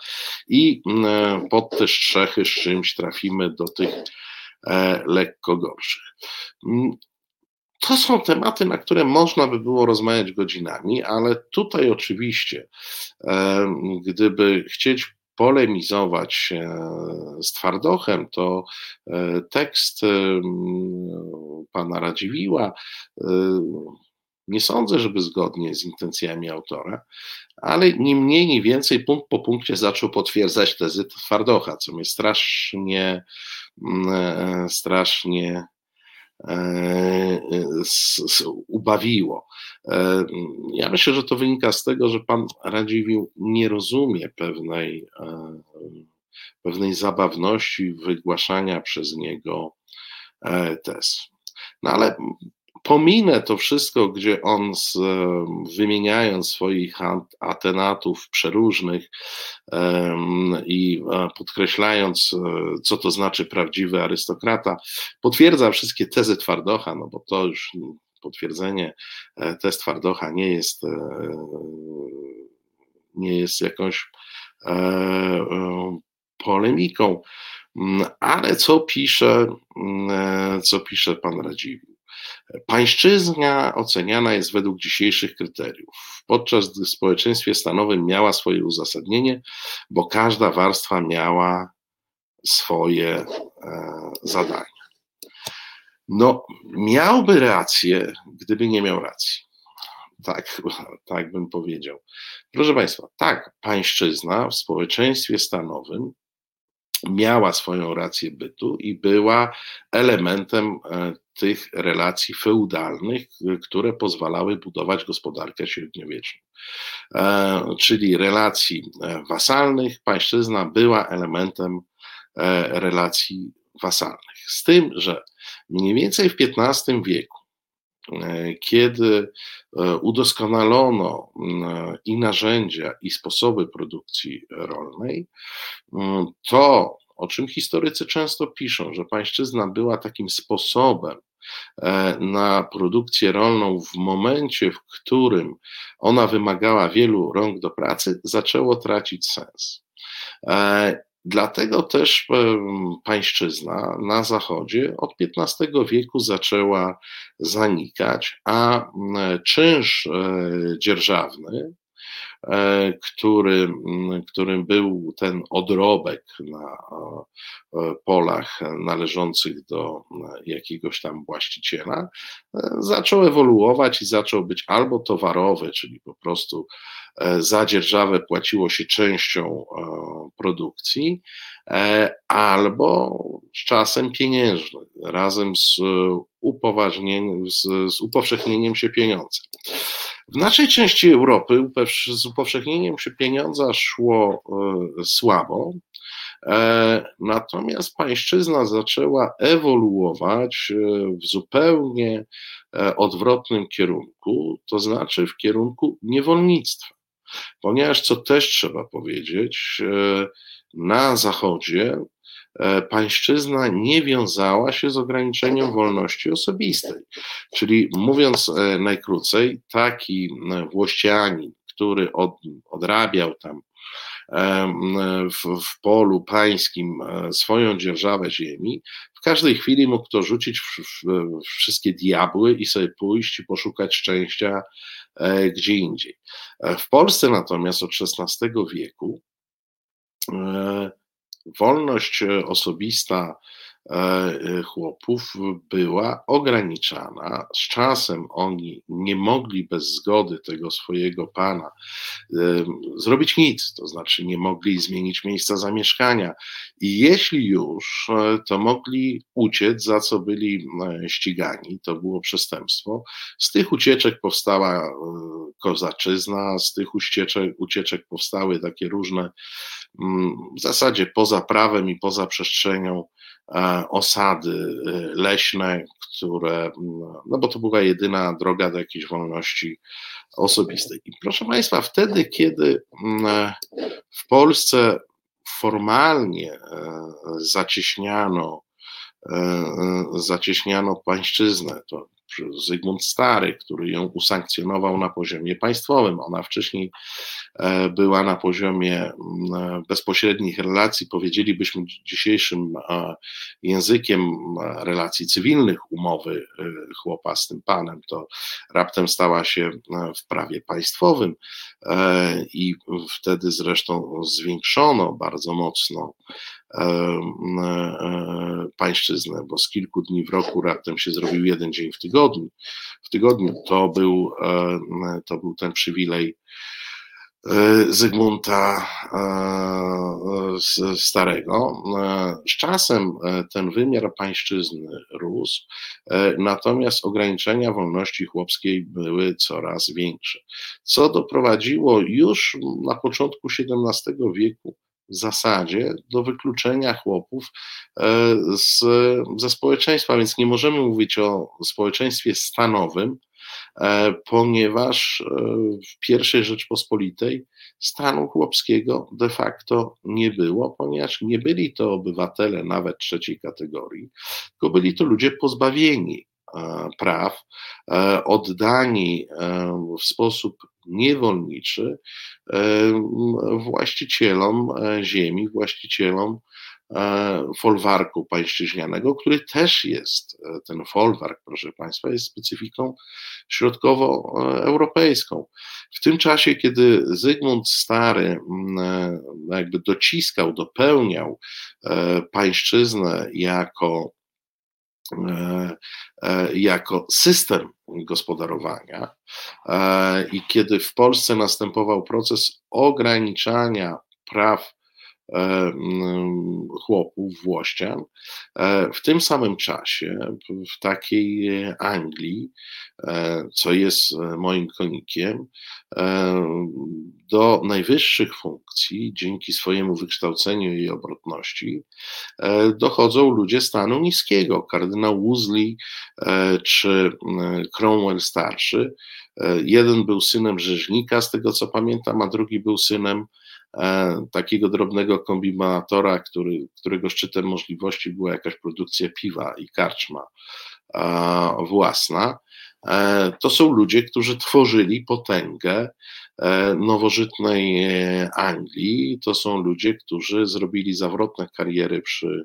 i pod te strzechy z czymś trafimy do tych lekko gorszych. To są tematy, na które można by było rozmawiać godzinami, ale tutaj oczywiście, gdyby chcieć polemizować z Twardochem, to e, tekst pana Radziwiła e, nie sądzę, żeby zgodnie z intencjami autora, ale ni mniej, ni więcej punkt po punkcie zaczął potwierdzać tezy Twardocha, co mnie strasznie, e, strasznie E, ubawiło. E, ja myślę, że to wynika z tego, że pan Radziwił nie rozumie pewnej, e, pewnej zabawności wygłaszania przez niego tez. No ale pominę to wszystko, gdzie on z, wymieniając swoich atenatów przeróżnych i e, podkreślając, e, co to znaczy prawdziwy arystokrata, potwierdza wszystkie tezy Twardocha, no bo to już potwierdzenie e, tez Twardocha nie jest, nie jest jakąś polemiką. Mm, ale co pisze, mm, co pisze pan Radziwiłł? Pańszczyzna oceniana jest według dzisiejszych kryteriów, podczas gdy w społeczeństwie stanowym miała swoje uzasadnienie, bo każda warstwa miała swoje e, zadania. No, miałby rację, gdyby nie miał racji. Tak, tak bym powiedział. Proszę Państwa, tak, pańszczyzna w społeczeństwie stanowym miała swoją rację bytu i była elementem e, tych relacji feudalnych, które pozwalały budować gospodarkę średniowieczną. E, czyli relacji e, wasalnych, pańszczyzna była elementem relacji wasalnych. Z tym, że mniej więcej w XV wieku, kiedy udoskonalono i narzędzia, i sposoby produkcji rolnej, to o czym historycy często piszą, że pańszczyzna była takim sposobem e, na produkcję rolną w momencie, w którym ona wymagała wielu rąk do pracy, zaczęło tracić sens. E, dlatego też pańszczyzna na Zachodzie od XV wieku zaczęła zanikać, a czynsz e, dzierżawny, E, który, którym był ten odrobek na e, polach należących do jakiegoś tam właściciela, e, zaczął ewoluować i zaczął być albo towarowy, czyli po prostu za dzierżawę płaciło się częścią produkcji, albo z czasem pieniężny, razem z upoważnieniem, z, z upowszechnieniem się pieniądza. W naszej części Europy z upowszechnieniem się pieniądza szło e, słabo, e, natomiast pańszczyzna zaczęła ewoluować e, w zupełnie odwrotnym kierunku, to znaczy w kierunku niewolnictwa. Ponieważ, co też trzeba powiedzieć, na Zachodzie pańszczyzna nie wiązała się z ograniczeniem wolności osobistej. Czyli mówiąc e, najkrócej, taki e, włościanin, który od, odrabiał tam w, w, polu pańskim swoją dzierżawę ziemi, w każdej chwili mógł to rzucić w, w, wszystkie diabły i sobie pójść i poszukać szczęścia gdzie indziej. W Polsce natomiast od XVI wieku wolność e, osobista chłopów była ograniczana. Z czasem oni nie mogli bez zgody tego swojego pana zrobić nic, to znaczy nie mogli zmienić miejsca zamieszkania. I jeśli już, to mogli uciec, za co byli ścigani. To było przestępstwo. Z tych ucieczek powstała kozaczyzna, z tych ucieczek, ucieczek powstały takie różne Mm, w zasadzie poza prawem i poza przestrzenią e, osady e, leśne, które, mm, no bo to była jedyna droga do jakiejś wolności osobistej. I proszę Państwa, wtedy, kiedy mm, e, w Polsce formalnie zacieśniano, zacieśniano pańszczyznę, to Zygmunt Stary, który ją usankcjonował na poziomie państwowym. Ona wcześniej e, była na poziomie bezpośrednich relacji, powiedzielibyśmy dzisiejszym e, językiem relacji cywilnych umowy e, chłopa z tym panem, to raptem stała się w prawie państwowym i wtedy zresztą zwiększono bardzo mocno pańszczyznę, bo z kilku dni w roku raptem się zrobił jeden dzień w tygodniu. W tygodniu to był, to był ten przywilej e, Zygmunta e, Starego. E, z czasem ten wymiar pańszczyzny rósł, natomiast ograniczenia wolności chłopskiej były coraz większe, co doprowadziło już na początku XVII wieku zasadzie do wykluczenia chłopów e, z, ze społeczeństwa, więc nie możemy mówić o społeczeństwie stanowym, e, ponieważ e, w pierwszej Rzeczpospolitej stanu chłopskiego de facto nie było, ponieważ nie byli to obywatele nawet trzeciej kategorii, tylko byli to ludzie pozbawieni praw, oddani w sposób niewolniczy właścicielom e, ziemi, właścicielom e, folwarku pańszczyźnianego, który też jest, e, ten folwark, proszę Państwa, jest specyfiką środkowoeuropejską. W tym czasie, kiedy Zygmunt Stary jakby dociskał, dopełniał pańszczyznę jako E, e, jako system gospodarowania e, i kiedy w Polsce następował proces ograniczania praw chłopów, włościan. W tym samym czasie, w takiej Anglii, co jest moim konikiem, do najwyższych funkcji, dzięki swojemu wykształceniu i obrotności, dochodzą ludzie stanu niskiego. Kardynał Wolsey czy Cromwell starszy. Jeden był synem rzeźnika, z tego co pamiętam, a drugi był synem E, takiego drobnego kombinatora, który, którego szczytem możliwości była jakaś produkcja piwa i karczma e, własna. E, to są ludzie, którzy tworzyli potęgę nowożytnej Anglii. To są ludzie, którzy zrobili zawrotne kariery przy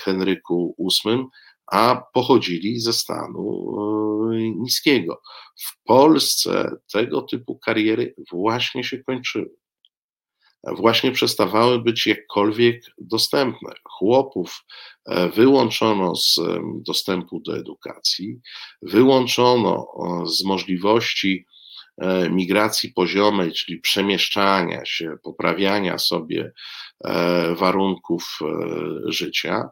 Henryku VIII, a pochodzili ze stanu niskiego. W Polsce tego typu kariery właśnie się kończyły właśnie przestawały być jakkolwiek dostępne. Chłopów e, wyłączono z dostępu do edukacji, wyłączono z możliwości e, migracji poziomej, czyli przemieszczania się, poprawiania sobie e, warunków życia,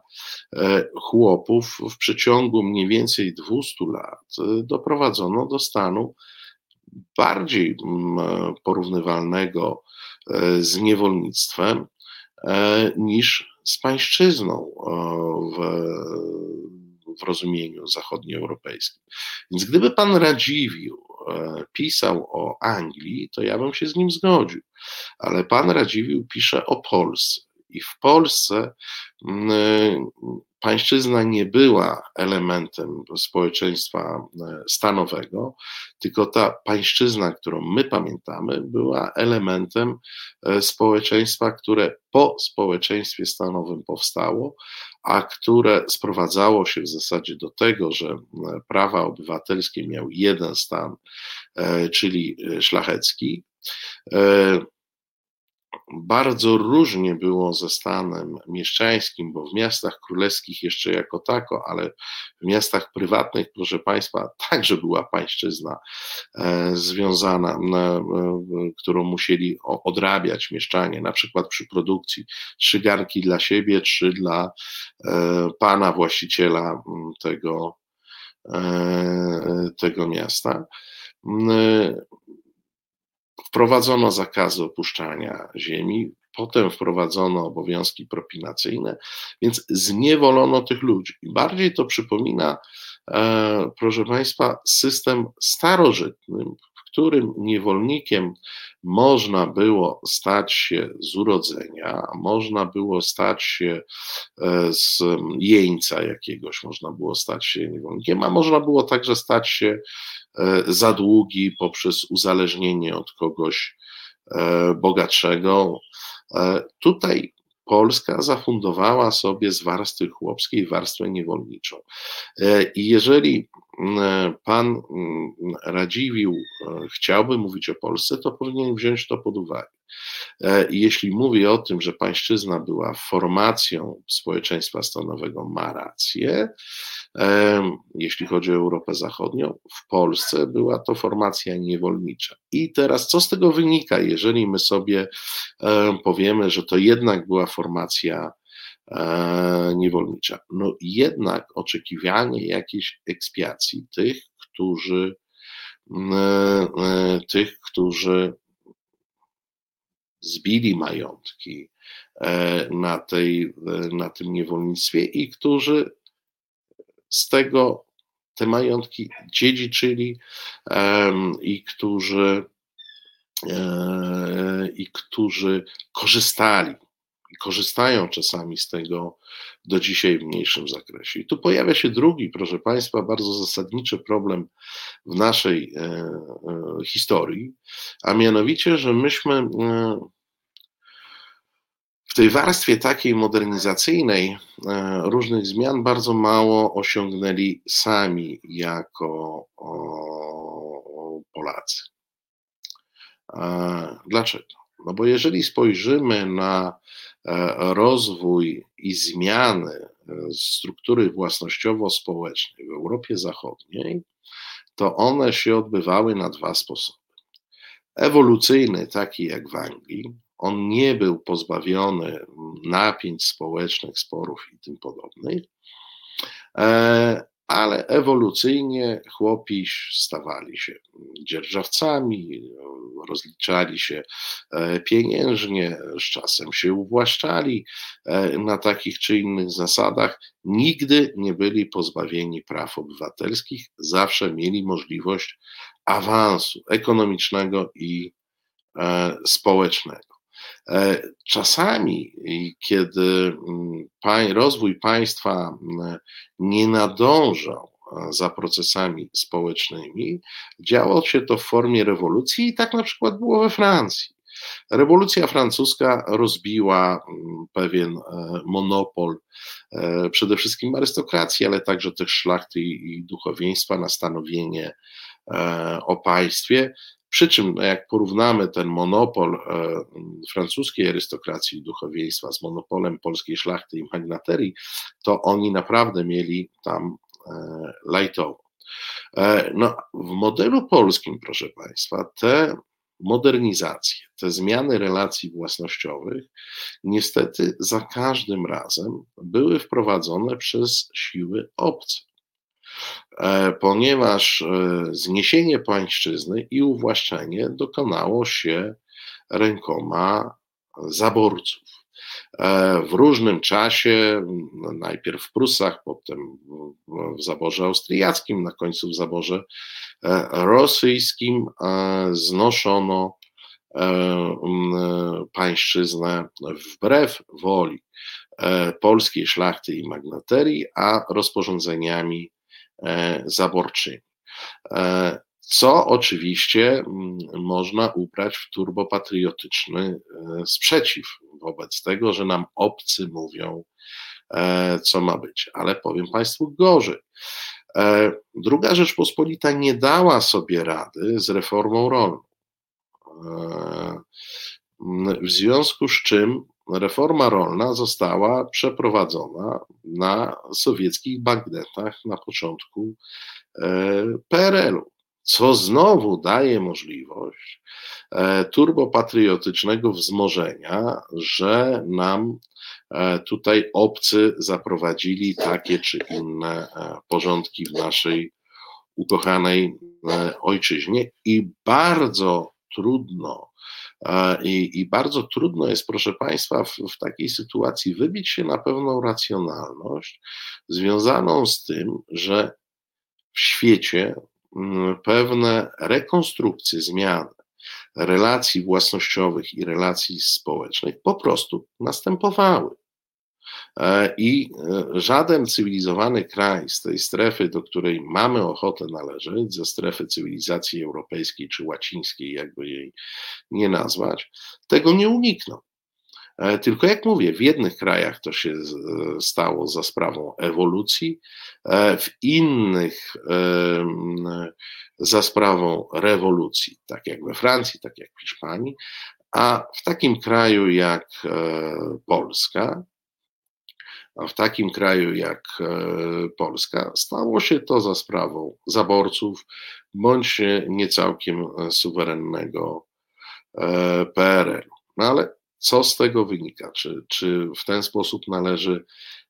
chłopów w przeciągu mniej więcej 200 lat doprowadzono do stanu bardziej porównywalnego z niewolnictwem e, niż z pańszczyzną e, w, w rozumieniu zachodnioeuropejskim. Więc gdyby pan Radziwił pisał o Anglii, to ja bym się z nim zgodził, ale pan Radziwił pisze o Polsce. I w Polsce mm, pańszczyzna nie była elementem społeczeństwa e, stanowego, tylko ta pańszczyzna, którą my pamiętamy, była elementem e, społeczeństwa, które po społeczeństwie stanowym powstało, a które sprowadzało się w zasadzie do tego, że prawa obywatelskie miał jeden stan, czyli szlachecki bardzo różnie było ze stanem mieszczańskim, bo w miastach królewskich jeszcze jako tako, ale w miastach prywatnych, proszę Państwa, także była pańszczyzna e, związana, którą musieli odrabiać mieszczanie, na przykład przy produkcji trzy dla siebie, trzy dla e, pana właściciela tego, tego miasta. Wprowadzono zakazy opuszczania ziemi, potem wprowadzono obowiązki propinacyjne, więc zniewolono tych ludzi. I bardziej to przypomina, e, proszę Państwa, system starożytny, w którym niewolnikiem można było stać się z urodzenia, można było stać się e, z jeńca jakiegoś, można było stać się niewolnikiem, a można było także stać się za długi poprzez uzależnienie od kogoś e, bogatszego. E, tutaj Polska zafundowała sobie z warstwy chłopskiej warstwę niewolniczą. I jeżeli pan Radziwił chciałby mówić o Polsce, to powinien wziąć to pod uwagę. Jeśli mówi o tym, że pańszczyzna była formacją społeczeństwa stanowego, ma rację, jeśli chodzi o Europę Zachodnią. W Polsce była to formacja niewolnicza. I teraz co z tego wynika, jeżeli my sobie powiemy, że to jednak była formacja e, niewolnicza? No jednak oczekiwanie jakiejś ekspiacji tych, którzy e, tych, którzy zbili majątki e, na, tej, na tym niewolnictwie i którzy z tego te majątki dziedziczyli i którzy e, i którzy korzystali korzystają czasami z tego do dzisiaj w mniejszym zakresie. I tu pojawia się drugi, proszę Państwa, bardzo zasadniczy problem w naszej e, e, historii, a mianowicie, że myśmy e, w tej warstwie takiej modernizacyjnej e, różnych zmian bardzo mało osiągnęli sami jako Polacy. E, dlaczego? No bo jeżeli spojrzymy na rozwój i zmiany struktury własnościowo-społecznej w Europie Zachodniej, to one się odbywały na dwa sposoby. Ewolucyjny, taki jak w Anglii, on nie był pozbawiony napięć społecznych, sporów i tym podobnych, e, ale ewolucyjnie chłopi stawali się dzierżawcami, rozliczali się e, pieniężnie, z czasem się uwłaszczali e, na takich czy innych zasadach. Nigdy nie byli pozbawieni praw obywatelskich, zawsze mieli możliwość awansu ekonomicznego i społecznego. E, czasami, kiedy mm, rozwój państwa mm, nie nadążał e, za procesami społecznymi, działo się to w formie rewolucji i tak na przykład było we Francji. Rewolucja francuska rozbiła mm, pewien e, monopol przede wszystkim arystokracji, ale także też szlachty i duchowieństwa na stanowienie o państwie. Przy czym, jak porównamy ten monopol e, francuskiej arystokracji i duchowieństwa z monopolem polskiej szlachty i magnaterii, to oni naprawdę mieli tam e, lajtowo. E, no, w modelu polskim, proszę Państwa, te modernizacje, te zmiany relacji własnościowych, niestety za każdym razem były wprowadzone przez siły obce. E, ponieważ e, zniesienie pańszczyzny i uwłaszczenie dokonało się rękoma zaborców. E, w różnym czasie, najpierw w Prusach, potem w zaborze austriackim, na końcu w zaborze rosyjskim, znoszono pańszczyznę wbrew woli polskiej szlachty i magnaterii, a rozporządzeniami zaborczymi. E, co oczywiście mm, można ubrać w turbopatriotyczny e, sprzeciw wobec tego, że nam obcy mówią, co ma być. Ale powiem Państwu gorzej. Druga Rzeczpospolita nie dała sobie rady z reformą rolną. w związku z czym reforma rolna została przeprowadzona na sowieckich bagnetach na początku PRL-u, co znowu daje możliwość turbopatriotycznego wzmożenia, że nam tutaj obcy zaprowadzili takie czy inne porządki w naszej ukochanej ojczyźnie. I bardzo trudno i, I, bardzo trudno jest, proszę Państwa, w, w, takiej sytuacji wybić się na pewną racjonalność związaną z tym, że w świecie mm, pewne rekonstrukcje, zmiany relacji własnościowych i relacji społecznych po prostu następowały. E, I e, żaden cywilizowany kraj z tej strefy, do której mamy ochotę należeć, ze strefy cywilizacji europejskiej czy łacińskiej, jakby jej nie nazwać, tego nie uniknął. E, tylko jak mówię, w jednych krajach to się stało za sprawą ewolucji, w innych za sprawą rewolucji, tak jak we Francji, tak jak w Hiszpanii, a w takim kraju jak Polska, a w takim kraju jak e, Polska stało się to za sprawą zaborców bądź nie całkiem e, suwerennego e, PRL-u. No ale co z tego wynika? Czy, czy w ten sposób należy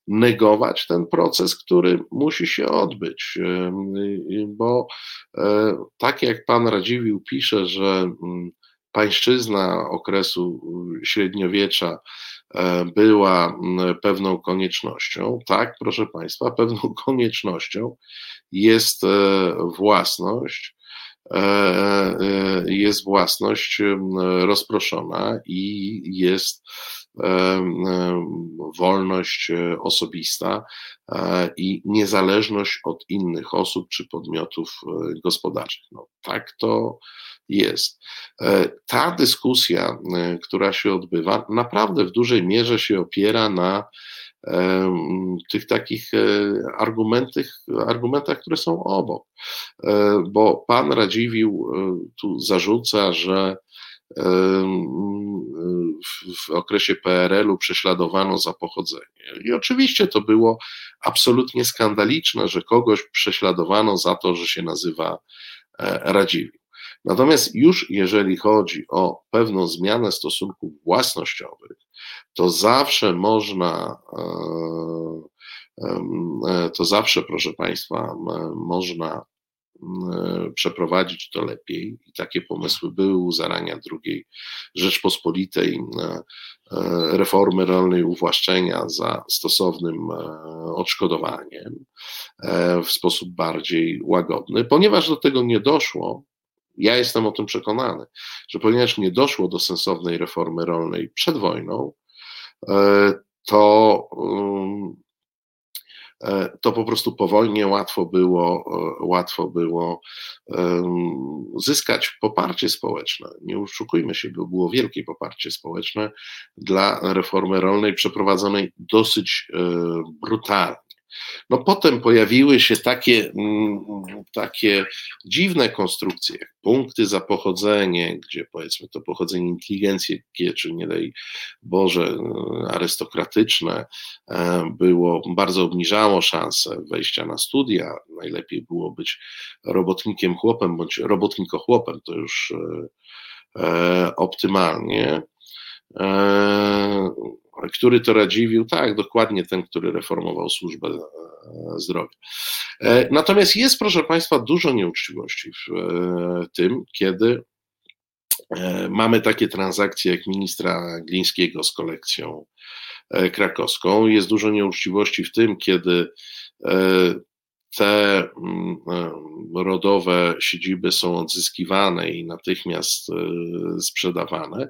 negować ten proces, który musi się odbyć? Bo tak jak pan Radziwił pisze, że mm, pańszczyzna okresu średniowiecza E, była pewną koniecznością. Tak, proszę Państwa, pewną koniecznością jest e, własność, e, jest własność rozproszona i jest wolność osobista i niezależność od innych osób czy podmiotów gospodarczych. No, tak to jest. E, ta dyskusja, e, która się odbywa, naprawdę w dużej mierze się opiera na tych takich e, argumentach, argumentach, które są obok. Bo pan Radziwił tu zarzuca, że w okresie PRL-u prześladowano za pochodzenie. I oczywiście to było absolutnie skandaliczne, że kogoś prześladowano za to, że się nazywa Radziwił. Natomiast już jeżeli chodzi o pewną zmianę stosunków własnościowych, to zawsze można, e, e, to zawsze, proszę Państwa, można przeprowadzić to lepiej i takie pomysły były u zarania II Rzeczpospolitej e, reformy rolnej uwłaszczenia za stosownym odszkodowaniem w sposób bardziej łagodny. Ponieważ do tego nie doszło, ja jestem o tym przekonany, że ponieważ nie doszło do sensownej reformy rolnej przed wojną, e, to, e, to po prostu po wojnie łatwo było, e, łatwo było zyskać poparcie społeczne. Nie oszukujmy się, było wielkie poparcie społeczne dla reformy rolnej przeprowadzonej dosyć brutalnie. No potem pojawiły się takie, mm, takie dziwne konstrukcje, punkty za pochodzenie, gdzie powiedzmy to pochodzenie inteligencji, czy nie daj Boże, arystokratyczne e, było, bardzo obniżało szanse wejścia na studia. Najlepiej było być robotnikiem chłopem, bądź robotniko chłopem, to już e, e, optymalnie który to Radziwił, tak, dokładnie ten, który reformował służbę e, zdrowia. E, natomiast jest, proszę Państwa, dużo nieuczciwości w e, tym, kiedy mamy takie transakcje jak ministra Glińskiego z kolekcją krakowską. Jest dużo nieuczciwości w tym, kiedy te mm, rodowe siedziby są odzyskiwane i natychmiast sprzedawane.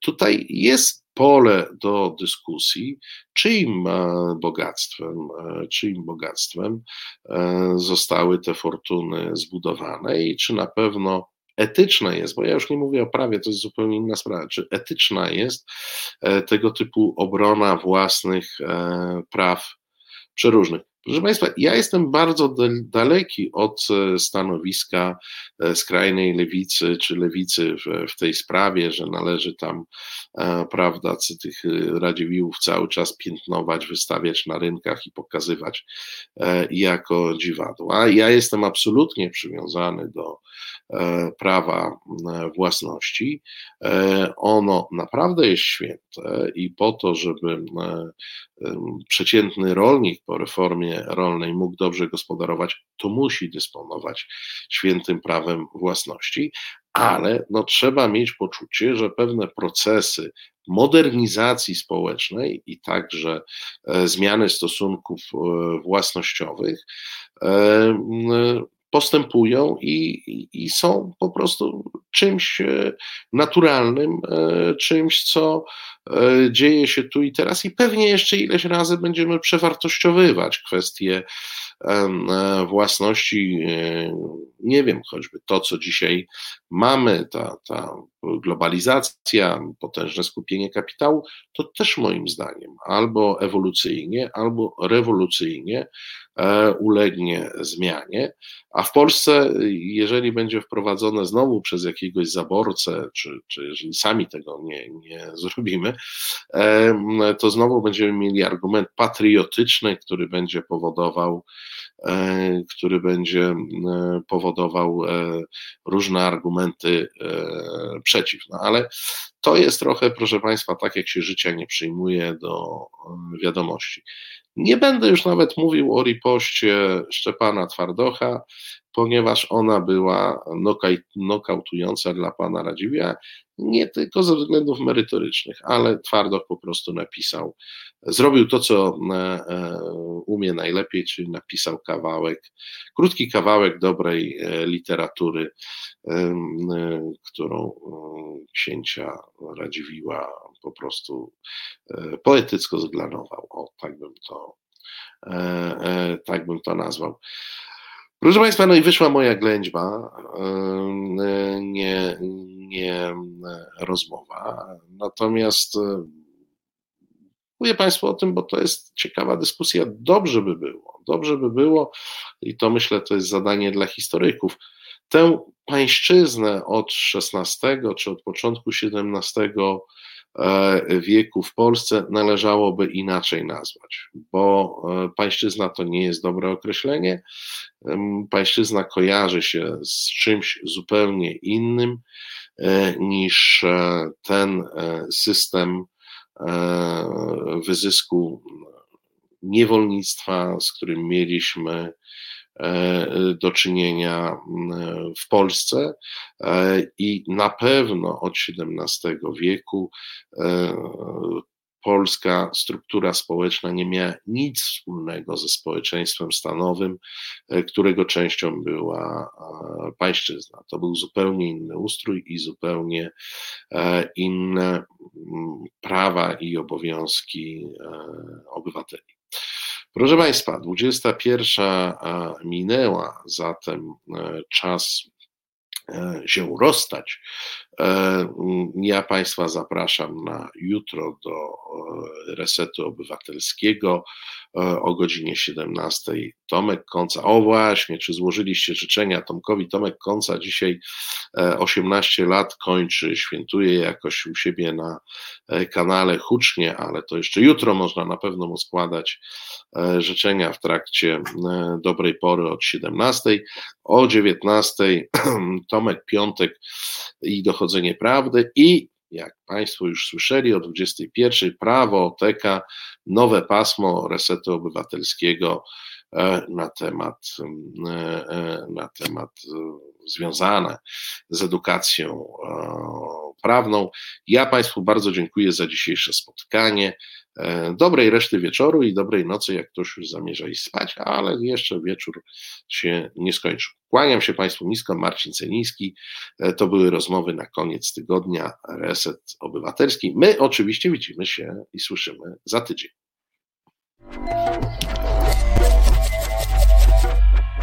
Tutaj jest pole do dyskusji, czyim e, bogactwem, e, czyim bogactwem e, zostały te fortuny zbudowane i czy na pewno etyczne jest, bo ja już nie mówię o prawie, to jest zupełnie inna sprawa, czy etyczna jest tego typu obrona własnych praw przeróżnych. Proszę Państwa, ja jestem bardzo daleki od e, stanowiska e, skrajnej lewicy czy lewicy w, w tej sprawie, że należy tam, e, prawda, tych Radziwiłłów cały czas piętnować, wystawiać na rynkach i pokazywać jako dziwadła. Ja jestem absolutnie przywiązany do prawa własności. Ono naprawdę jest święte i po to, żeby przeciętny rolnik po reformie rolnej mógł dobrze gospodarować, to musi dysponować świętym prawem własności, ale no, trzeba mieć poczucie, że pewne procesy modernizacji społecznej i także e, zmiany stosunków e, własnościowych postępują i, i, są po prostu czymś naturalnym, czymś, co E, dzieje się tu i teraz. I pewnie jeszcze ileś razy będziemy przewartościowywać kwestie e, własności, e, nie wiem, choćby to, co dzisiaj mamy, ta, ta globalizacja, potężne skupienie kapitału, to też moim zdaniem albo ewolucyjnie, albo rewolucyjnie ulegnie zmianie, a w Polsce, jeżeli będzie wprowadzone znowu przez jakiegoś zaborcę, czy, czy jeżeli sami tego nie, nie zrobimy, to znowu będziemy mieli argument patriotyczny, który będzie powodował, e, który będzie powodował e, różne argumenty e, przeciw. No ale to jest trochę, proszę Państwa, tak jak się życia nie przyjmuje do wiadomości. Nie będę już nawet mówił o ripoście Szczepana Twardocha, ponieważ ona była nokautująca dla pana Radziwia, nie tylko ze względów merytorycznych, ale Twardoch po prostu napisał, zrobił to, co e, e, umie najlepiej, czyli napisał kawałek, krótki kawałek dobrej e, literatury, którą księcia Radziwiła po prostu poetycko zglanował. O, tak bym to, tak bym to nazwał. Proszę Państwa, no i wyszła moja ględźba, nie, nie rozmowa. Natomiast mówię Państwu o tym, bo to jest ciekawa dyskusja. Dobrze by było, dobrze by było, i to myślę, to jest zadanie dla historyków, tę pańszczyznę od XVI czy od początku XVII E, wieku w Polsce należałoby inaczej nazwać, bo e, pańszczyzna to nie jest dobre określenie. Pańszczyzna kojarzy się z czymś zupełnie innym e, niż ten system wyzysku niewolnictwa, z którym mieliśmy E, do czynienia w Polsce e, i na pewno od XVII wieku e, polska struktura społeczna nie miała nic wspólnego ze społeczeństwem stanowym, którego częścią była pańszczyzna. To był zupełnie inny ustrój i zupełnie inne prawa i obowiązki obywateli. Proszę Państwa, 21 minęła, zatem e, czas e, się rozstać. E, ja Państwa zapraszam na jutro do resetu obywatelskiego o godzinie 17. Tomek Konca. O właśnie, czy złożyliście życzenia Tomkowi? Tomek Konca dzisiaj 18 lat kończy, świętuje jakoś u siebie na kanale hucznie, ale to jeszcze jutro można na pewno mu składać E, życzenia w trakcie e, dobrej pory od 17. O 19 Tomek Piątek i dochodzenie prawdy i jak Państwo już słyszeli, o 21 prawo TK, nowe pasmo resetu obywatelskiego na temat, na temat związane z edukacją prawną. Ja Państwu bardzo dziękuję za dzisiejsze spotkanie. E, dobrej reszty wieczoru i dobrej nocy, jak ktoś już zamierza iść spać, ale jeszcze wieczór się nie skończył. Kłaniam się Państwu nisko, Marcin Celiński. E, to były rozmowy na koniec tygodnia Reset Obywatelski. My oczywiście widzimy się i słyszymy za tydzień.